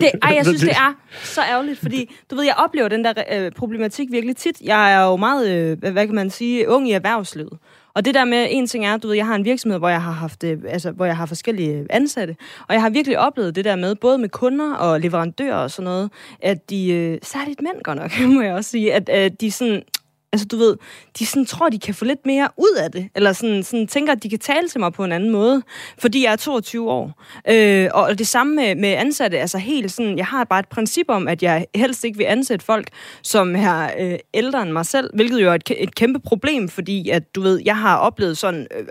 Det, ej, jeg (laughs) synes, Det- det er så ærgerligt, fordi du ved, jeg oplever den der øh, problematik virkelig tit. Jeg er jo meget, øh, hvad kan man sige, ung i erhvervslivet. Og det der med, en ting er, du ved, jeg har en virksomhed, hvor jeg har haft, øh, altså, hvor jeg har forskellige ansatte, og jeg har virkelig oplevet det der med, både med kunder og leverandører og sådan noget, at de, øh, særligt mænd godt nok, (laughs) må jeg også sige, at at de sådan, altså du ved, de sådan tror, de kan få lidt mere ud af det, eller sådan, sådan tænker, at de kan tale til mig på en anden måde, fordi jeg er 22 år. Øh, og det samme med, med ansatte, altså helt sådan, jeg har bare et princip om, at jeg helst ikke vil ansætte folk, som er øh, ældre end mig selv, hvilket jo er et, et kæmpe problem, fordi at du ved, jeg har oplevet sådan... Øh,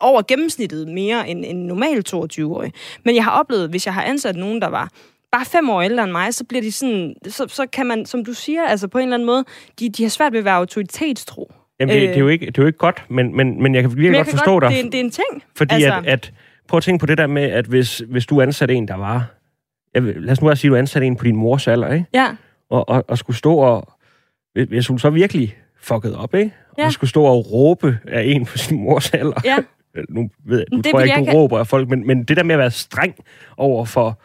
over gennemsnittet mere end en normal 22-årig. Men jeg har oplevet, hvis jeg har ansat nogen, der var bare fem år ældre end mig, så bliver de sådan, så, så kan man, som du siger, altså på en eller anden måde, de, de har svært ved at være autoritetstro. Jamen, det, Øh. det, er jo ikke, det er jo ikke godt, men, men, men jeg kan virkelig Men jeg godt kan forstå godt, dig. det, er, en- det er en ting. Fordi Altså- at, at, prøv at tænke på det der med, at hvis, hvis du ansatte en, der var... Jeg lad os nu bare sige, at du ansatte en på din mors alder, ikke? Ja, Og, og, og skulle stå og... hvis- hun så virkelig fuckede op, ikke? Ja. Og skulle stå og råbe af en på sin mors alder. ja. (laughs) Nu, ved jeg, nu Det tror jeg ikke, du ikke- råber af folk, men, men det der med at være streng over for,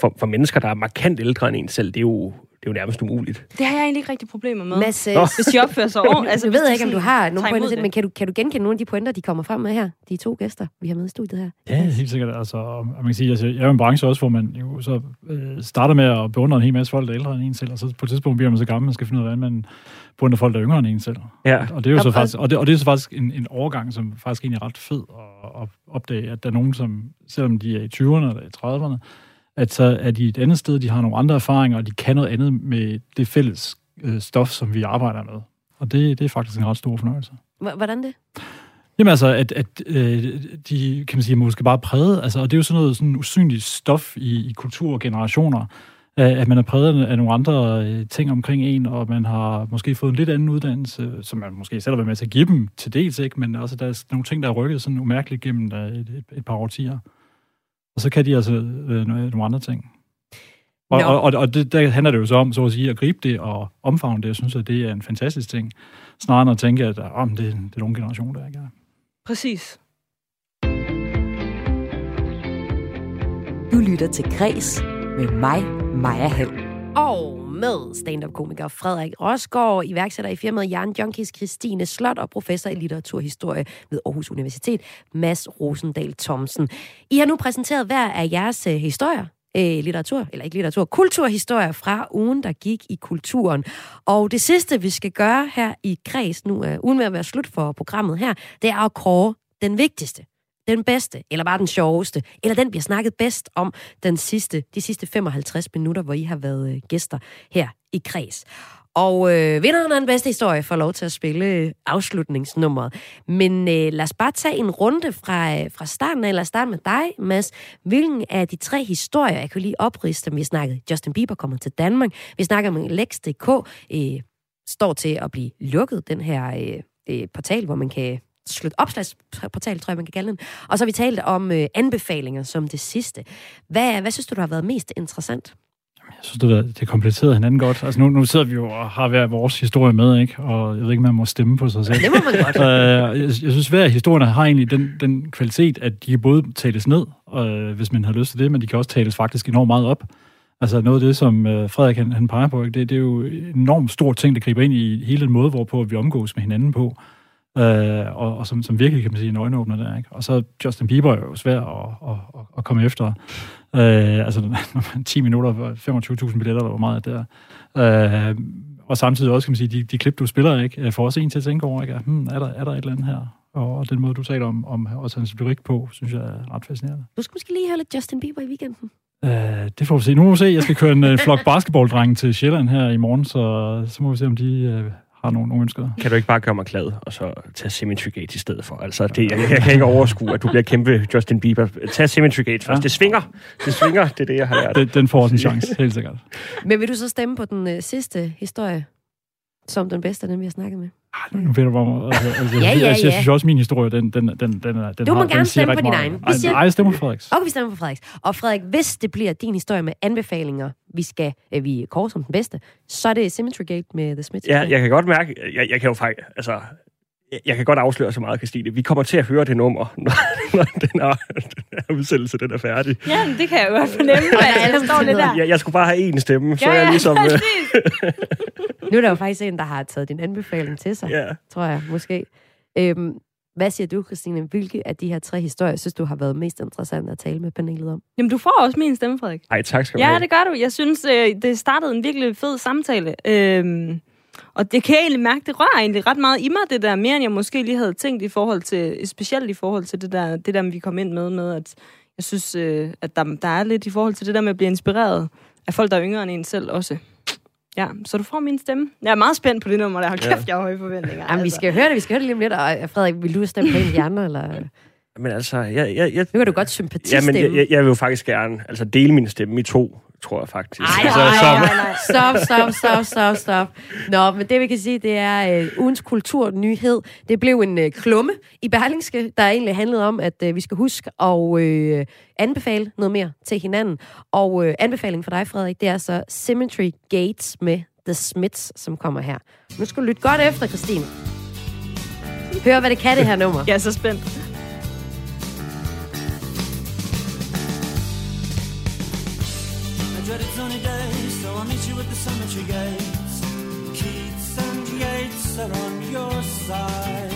for, for mennesker, der er markant ældre end en selv, det er jo, det er jo nærmest umuligt. Det har jeg egentlig ikke rigtig problemer med. Mads, øh. Hvis de opfører sig ordentligt. (laughs) altså, jeg ved de ikke, om du har nogle pointer til, men kan du, kan du genkende nogle af de pointer, de kommer frem med her? De to gæster, vi har med i studiet her. Ja, helt sikkert. Altså, og man kan sige, altså, jeg er jo en branche også, hvor man jo så øh, starter med at beundre en hel masse folk, der er ældre end en selv, og så på et tidspunkt bliver man så gammel, man skal finde ud af, hvordan man beundrer folk, der er yngre end en selv. Ja. Og det er jo så faktisk, og det, og det er så faktisk en, en overgang, som faktisk egentlig er ret fed at, at opdage, at der er nogen, som, selvom de er i 20'erne eller i 30'erne, at så er de et andet sted, de har nogle andre erfaringer, og de kan noget andet med det fælles øh, stof, som vi arbejder med. Og det, det er faktisk en ret stor fornøjelse. Hvordan det? Jamen altså, at, at øh, de, kan man sige, måske bare præget, altså, og det er jo sådan noget sådan usynligt stof i, i kultur og generationer, øh, at man er præget af nogle andre øh, ting omkring en, og man har måske fået en lidt anden uddannelse, som man måske selv har været med til at give dem til dels, ikke? men altså, der er nogle ting, der er rykket sådan umærkeligt gennem øh, et, et, et par årtier. Og så kan de altså øh, nogle andre ting. Og, Nå. og, og, og det, der handler det jo så om, så at sige, at gribe det og omfavne det. Jeg synes, at det er en fantastisk ting. Snarere end at tænke, at oh, det, det er nogle generation, der ikke er. Præcis. Du lytter til Græs med mig, Maja Hall. Og med stand-up-komiker Frederik Rosgaard, iværksætter i firmaet Jan Junkies Christine Slot og professor i litteraturhistorie ved Aarhus Universitet, Mads Rosendal Thomsen. I har nu præsenteret hver af jeres øh, historier, øh, litteratur, eller ikke litteratur, kulturhistorier fra ugen, der gik i kulturen. Og det sidste, vi skal gøre her i Græs, nu øh, er ugen ved at være slut for programmet her, det er at kåre den vigtigste den bedste, eller bare den sjoveste, eller den bliver snakket bedst om den sidste, de sidste 55 minutter, hvor I har været øh, gæster her i Kreds. Og øh, vinderen af den bedste historie får lov til at spille øh, afslutningsnummeret. Men øh, lad os bare tage en runde fra, øh, fra starten af. Lad os starte med dig, Mads. Hvilken af de tre historier, jeg kan lige opriste. Vi snakkede Justin Bieber kommer til Danmark. Vi snakker om Lex.dk, øh, står til at blive lukket, den her øh, øh portal, hvor man kan slut opslagsportal, tror jeg, man kan kalde den. Og så har vi talt om øh, anbefalinger som det sidste. Hvad, hvad synes du, der har været mest interessant? Jeg synes, det, det kompletterede hinanden godt. Altså nu, nu sidder vi jo og har hver vores historie med, ikke? og jeg ved ikke, man må stemme på sig selv. Det må man godt. (laughs) Øh, jeg, jeg synes, hver af historierne har egentlig den, den kvalitet, at de kan både tales ned, øh, hvis man har lyst til det, men de kan også tales faktisk enormt meget op. Altså noget af det, som øh, Frederik han, han peger på, ikke? Det, det er jo en enormt stor ting, der griber ind i hele den måde, hvorpå vi omgås med hinanden på. Øh, og, og som, som virkelig, kan man sige, en øjenåbner der. Ikke? Og så Justin Bieber er jo svær at, at, at, komme efter. Øh, altså, når man 10 minutter, 25.000 billetter, der var meget der. Øh, og samtidig også, kan man sige, de, de klip, du spiller, ikke, får også en til at tænke over, ikke? Hmm, er, der, er der et eller andet her? Og den måde, du taler om, om også hans lyrik på, synes jeg er ret fascinerende. Du skal måske lige have lidt Justin Bieber i weekenden. Øh, det får vi se. Nu må vi se. Jeg skal køre en uh, flok basketballdrenge til Sjælland her i morgen, så, så må vi se, om de uh, har nogle, nogle ønsker. Kan du ikke bare gøre mig glad, og så tage Symmetry Gate i stedet for? Altså, det, jeg, jeg kan ikke overskue, at du bliver kæmpe Justin Bieber. Tag Symmetry Gate først. Ja. Det svinger. Det svinger. Det er det, jeg har lært. Den, den får også en chance, helt sikkert. Men vil du så stemme på den uh, sidste historie, som den bedste af dem, vi har snakket med? Ah, nu ved du, hvor... Altså, altså, Ja, ja, jeg, jeg, ja. synes også, min historie, den, den, den, den, den Du må har, gerne den stemme på din egen. Vi siger- Ej, jeg stemmer på Frederiks. Okay, vi stemmer på Frederiks. Og Frederik, hvis det bliver din historie med anbefalinger, vi skal øh, vi kåre som den bedste, så er det Symmetry Gate med The Smiths. Ja, jeg kan godt mærke, jeg, jeg kan jo faktisk, altså, jeg, kan godt afsløre så meget, Christine. Vi kommer til at høre det nummer, (laughs) når, når den, er, den her udsendelse den er færdig. Ja, men det kan jeg jo godt fornemme, Og der at alle jeg står lidt der. Jeg, jeg skulle bare have én stemme, så Ja, er jeg ja, ligesom... (laughs) øh. Nu er der jo faktisk en, der har taget din anbefaling til sig, ja. tror jeg måske. Øhm, hvad siger du, Christine? Hvilke af de her tre historier synes du har været mest interessant at tale med panelet om? Jamen, du får også min stemme, Frederik. Ej, tak skal du Ja, have. det gør du. Jeg synes, øh, det startede en virkelig fed samtale. Øhm, og det kan jeg egentlig mærke, det rører egentlig ret meget i mig, det der, mere end jeg måske lige havde tænkt i forhold til, specielt i forhold til det der, det der vi kom ind med, med at jeg synes, øh, at der, der er lidt i forhold til det der med at blive inspireret af folk, der er yngre end en selv også. Ja, så du får min stemme. Jeg er meget spændt på det nummer, der har kæft, Ja. jeg har høje forventninger. Jamen, vi skal høre det, vi skal høre det lige om lidt. Og øh, Frederik, vil du stemme på en af de andre? Eller? Men altså, jeg, jeg, jeg, Nu kan du godt ja, sympatistemme. men jeg, jeg, jeg vil jo faktisk gerne altså, dele min stemme i to, tror jeg faktisk. Ej, altså, nej, som- nej, nej. Stop, stop, stop, stop, stop. Nå, men det vi kan sige, det er øh, ugens kulturnyhed. Det blev en øh, klumme i Berlingske, der egentlig handlede om, at øh, vi skal huske at øh, anbefale noget mere til hinanden. Og øh, anbefalingen for dig, Frederik, det er så Symmetry Gates med The Smiths, som kommer her. Nu skal du lytte godt efter, Christine. Hør, hvad det kan, det her nummer. Jeg er så spændt. Sunny days, so I'll meet you at the cemetery gates. Keats and Yates are on your side.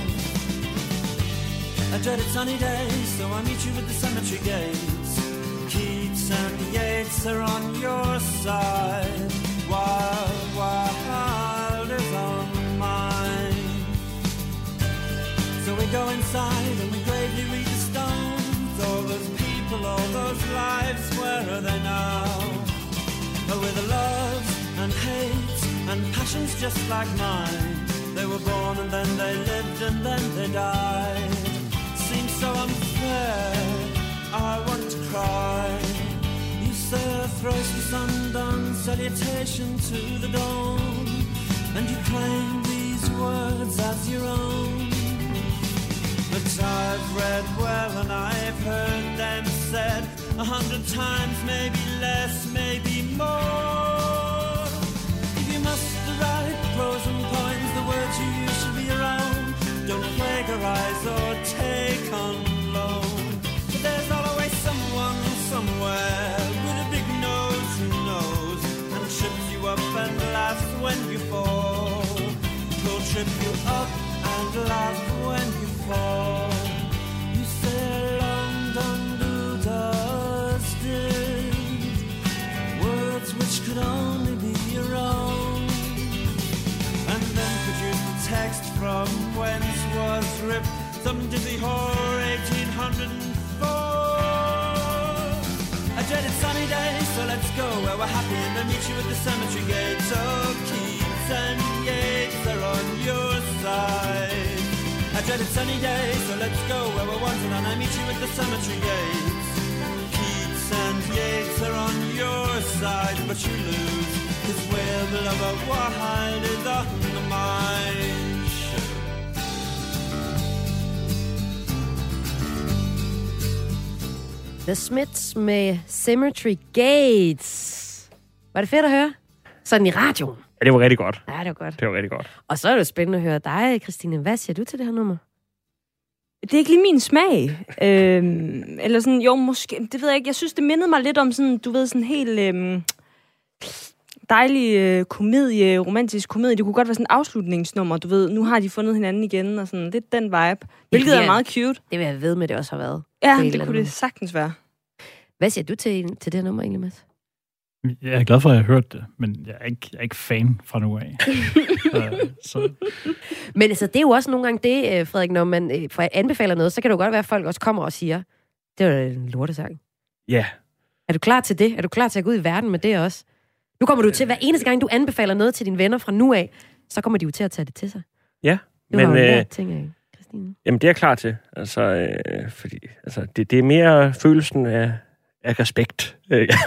I dreaded sunny days, so I'll meet you at the cemetery gates. Keats and Yates are on your side. Wild, wild is on mine. So we go inside and we gravely read the stones. All those people, all those lives, where are they now? With the loves and hates and passions just like mine. They were born and then they lived and then they died. Seems so unfair, I want to cry. You say a thrice was undone salutation to the dawn. And you claim these words as your own. But I've read well and I've heard them said a hundred times, maybe less, maybe more. If you must write prose and poems, the words you use should be your own. Don't plagiarize or take on dizzy whore 1804. A dreaded sunny day, so let's go where we're happy and then meet you at the cemetery gates. Oh, Keats and Yates are on your side. A dreaded sunny day, so let's go where we're wanted and I meet you at the cemetery gates. Keats and Yates are on your side, but you lose. Cause we're aber wild in the mind. The Smiths med Cemetery Gates. Var det fedt at høre? Sådan i radioen. Ja, det var rigtig godt. Ja, det var godt. Det var rigtig godt. Og så er det jo spændende at høre dig, Christine. Hvad siger du til det her nummer? Det er ikke lige min smag. øhm, (laughs) eller sådan, jo, måske, det ved jeg ikke. Jeg synes, det mindede mig lidt om sådan, du ved, sådan helt øhm, dejlig øh, komedie, romantisk komedie. Det kunne godt være sådan en afslutningsnummer, du ved. Nu har de fundet hinanden igen, og sådan lidt den vibe. Hvilket er Ja. meget cute. Det vil jeg ved med, det også har været. Ja, det kunne det sagtens være. Hvad siger du til, til det her nummer egentlig, Mads? Jeg er glad for, at jeg har hørt det, men jeg er ikke, jeg er ikke fan fra nu af. (laughs) så Men altså, det er jo også nogle gange det, øh, Frederik, når man øh, anbefaler noget, så kan det jo godt være, at folk også kommer og siger, det var da en lortesang. Ja, Er du klar til det? Er du klar til at gå ud i verden med det også? Nu kommer du til, hver eneste gang, du anbefaler noget til dine venner fra nu af, så kommer de jo til at tage det til sig. ja. Du Men har jo øh, lært ting af Christine. jamen, det er jeg klar til. Altså, øh, fordi, altså, det, det er mere følelsen af, af respekt. Øh, (laughs) jeg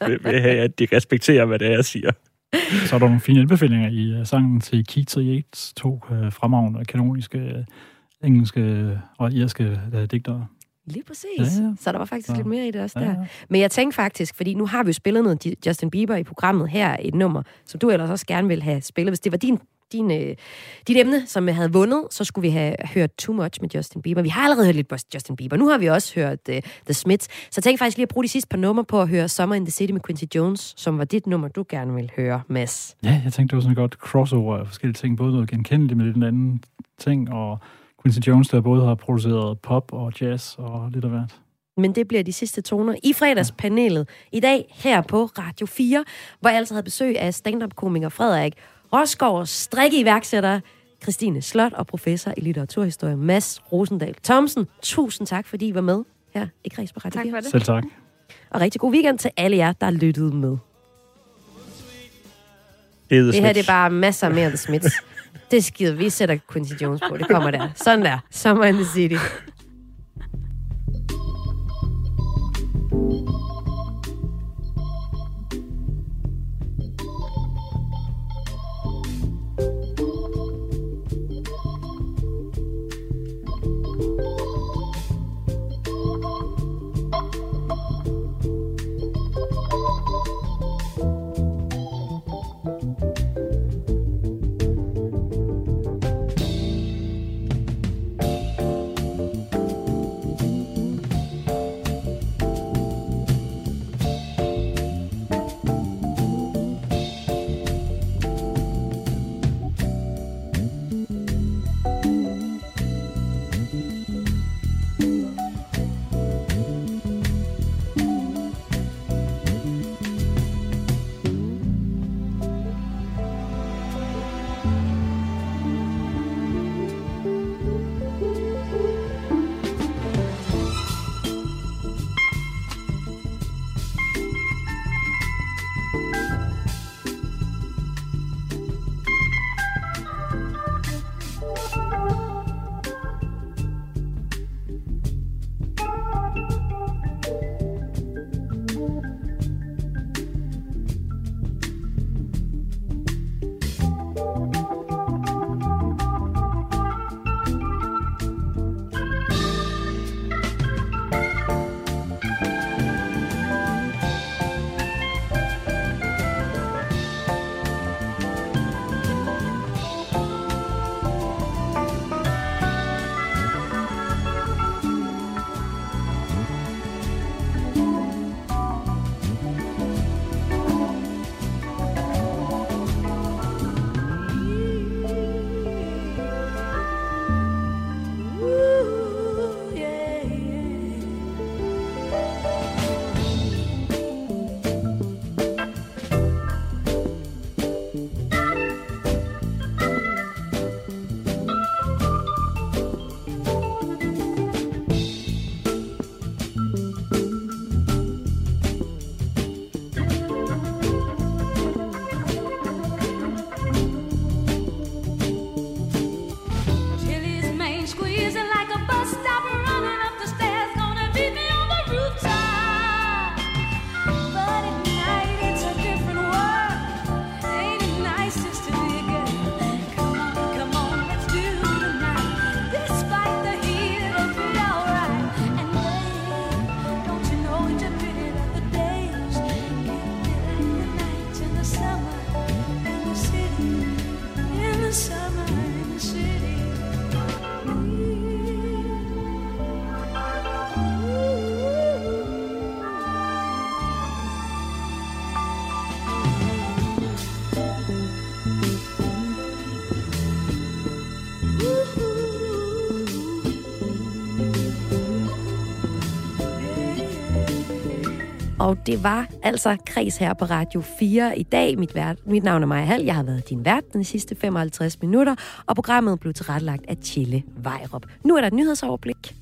gerne vil, have, at de respekterer, hvad det er, jeg siger. Så er der nogle fine anbefalinger i uh, sangen til Keats og Yates, to uh, fremragende kanoniske uh, engelske og irske uh, digtere. Lige præcis. Ja, ja. Så der var faktisk Så- lidt mere i det også Ja, der. ja. Men jeg tænkte faktisk, fordi nu har vi jo spillet noget Justin Bieber i programmet her, et nummer, som du ellers også gerne vil have spillet. Hvis det var din, din, øh, dit emne, som jeg havde vundet, så skulle vi have hørt Too Much med Justin Bieber. Vi har allerede hørt lidt på Justin Bieber. Nu har vi også hørt uh, The Smiths. Så jeg tænkte faktisk lige at bruge de sidste par numre på at høre Summer in the City med Quincy Jones, som var dit nummer, du gerne vil høre, Mads. Ja, jeg tænkte, det var sådan et godt crossover af forskellige ting. Både noget genkendeligt med lidt en anden ting, og Quincy Jones, der både har produceret pop og jazz og lidt af hvert. Men det bliver de sidste toner i fredagspanelet i dag her på Radio 4, hvor jeg altså havde besøg af stand-up-komiker Frederik Rosgaard, strikke iværksætter Christine Slot og professor i litteraturhistorie Mads Rosendal Thomsen. Tusind tak, fordi I var med her i Kreds på Radio Tak 4. for det. Selv tak. Og rigtig god weekend til alle jer, der lyttede med. Det, er Det her det er bare masser mere The Smiths. Det skider vi. sætter Quincy Jones på. Det kommer der. Sådan der. Summer in the City. Og det var altså Kreds her på Radio 4 i dag. Mit, vært, mit navn er Maja Hall. Jeg har været din vært de sidste 55 minutter, og programmet blev tilrettelagt af Chille Vejrup. Nu er der et nyhedsoverblik.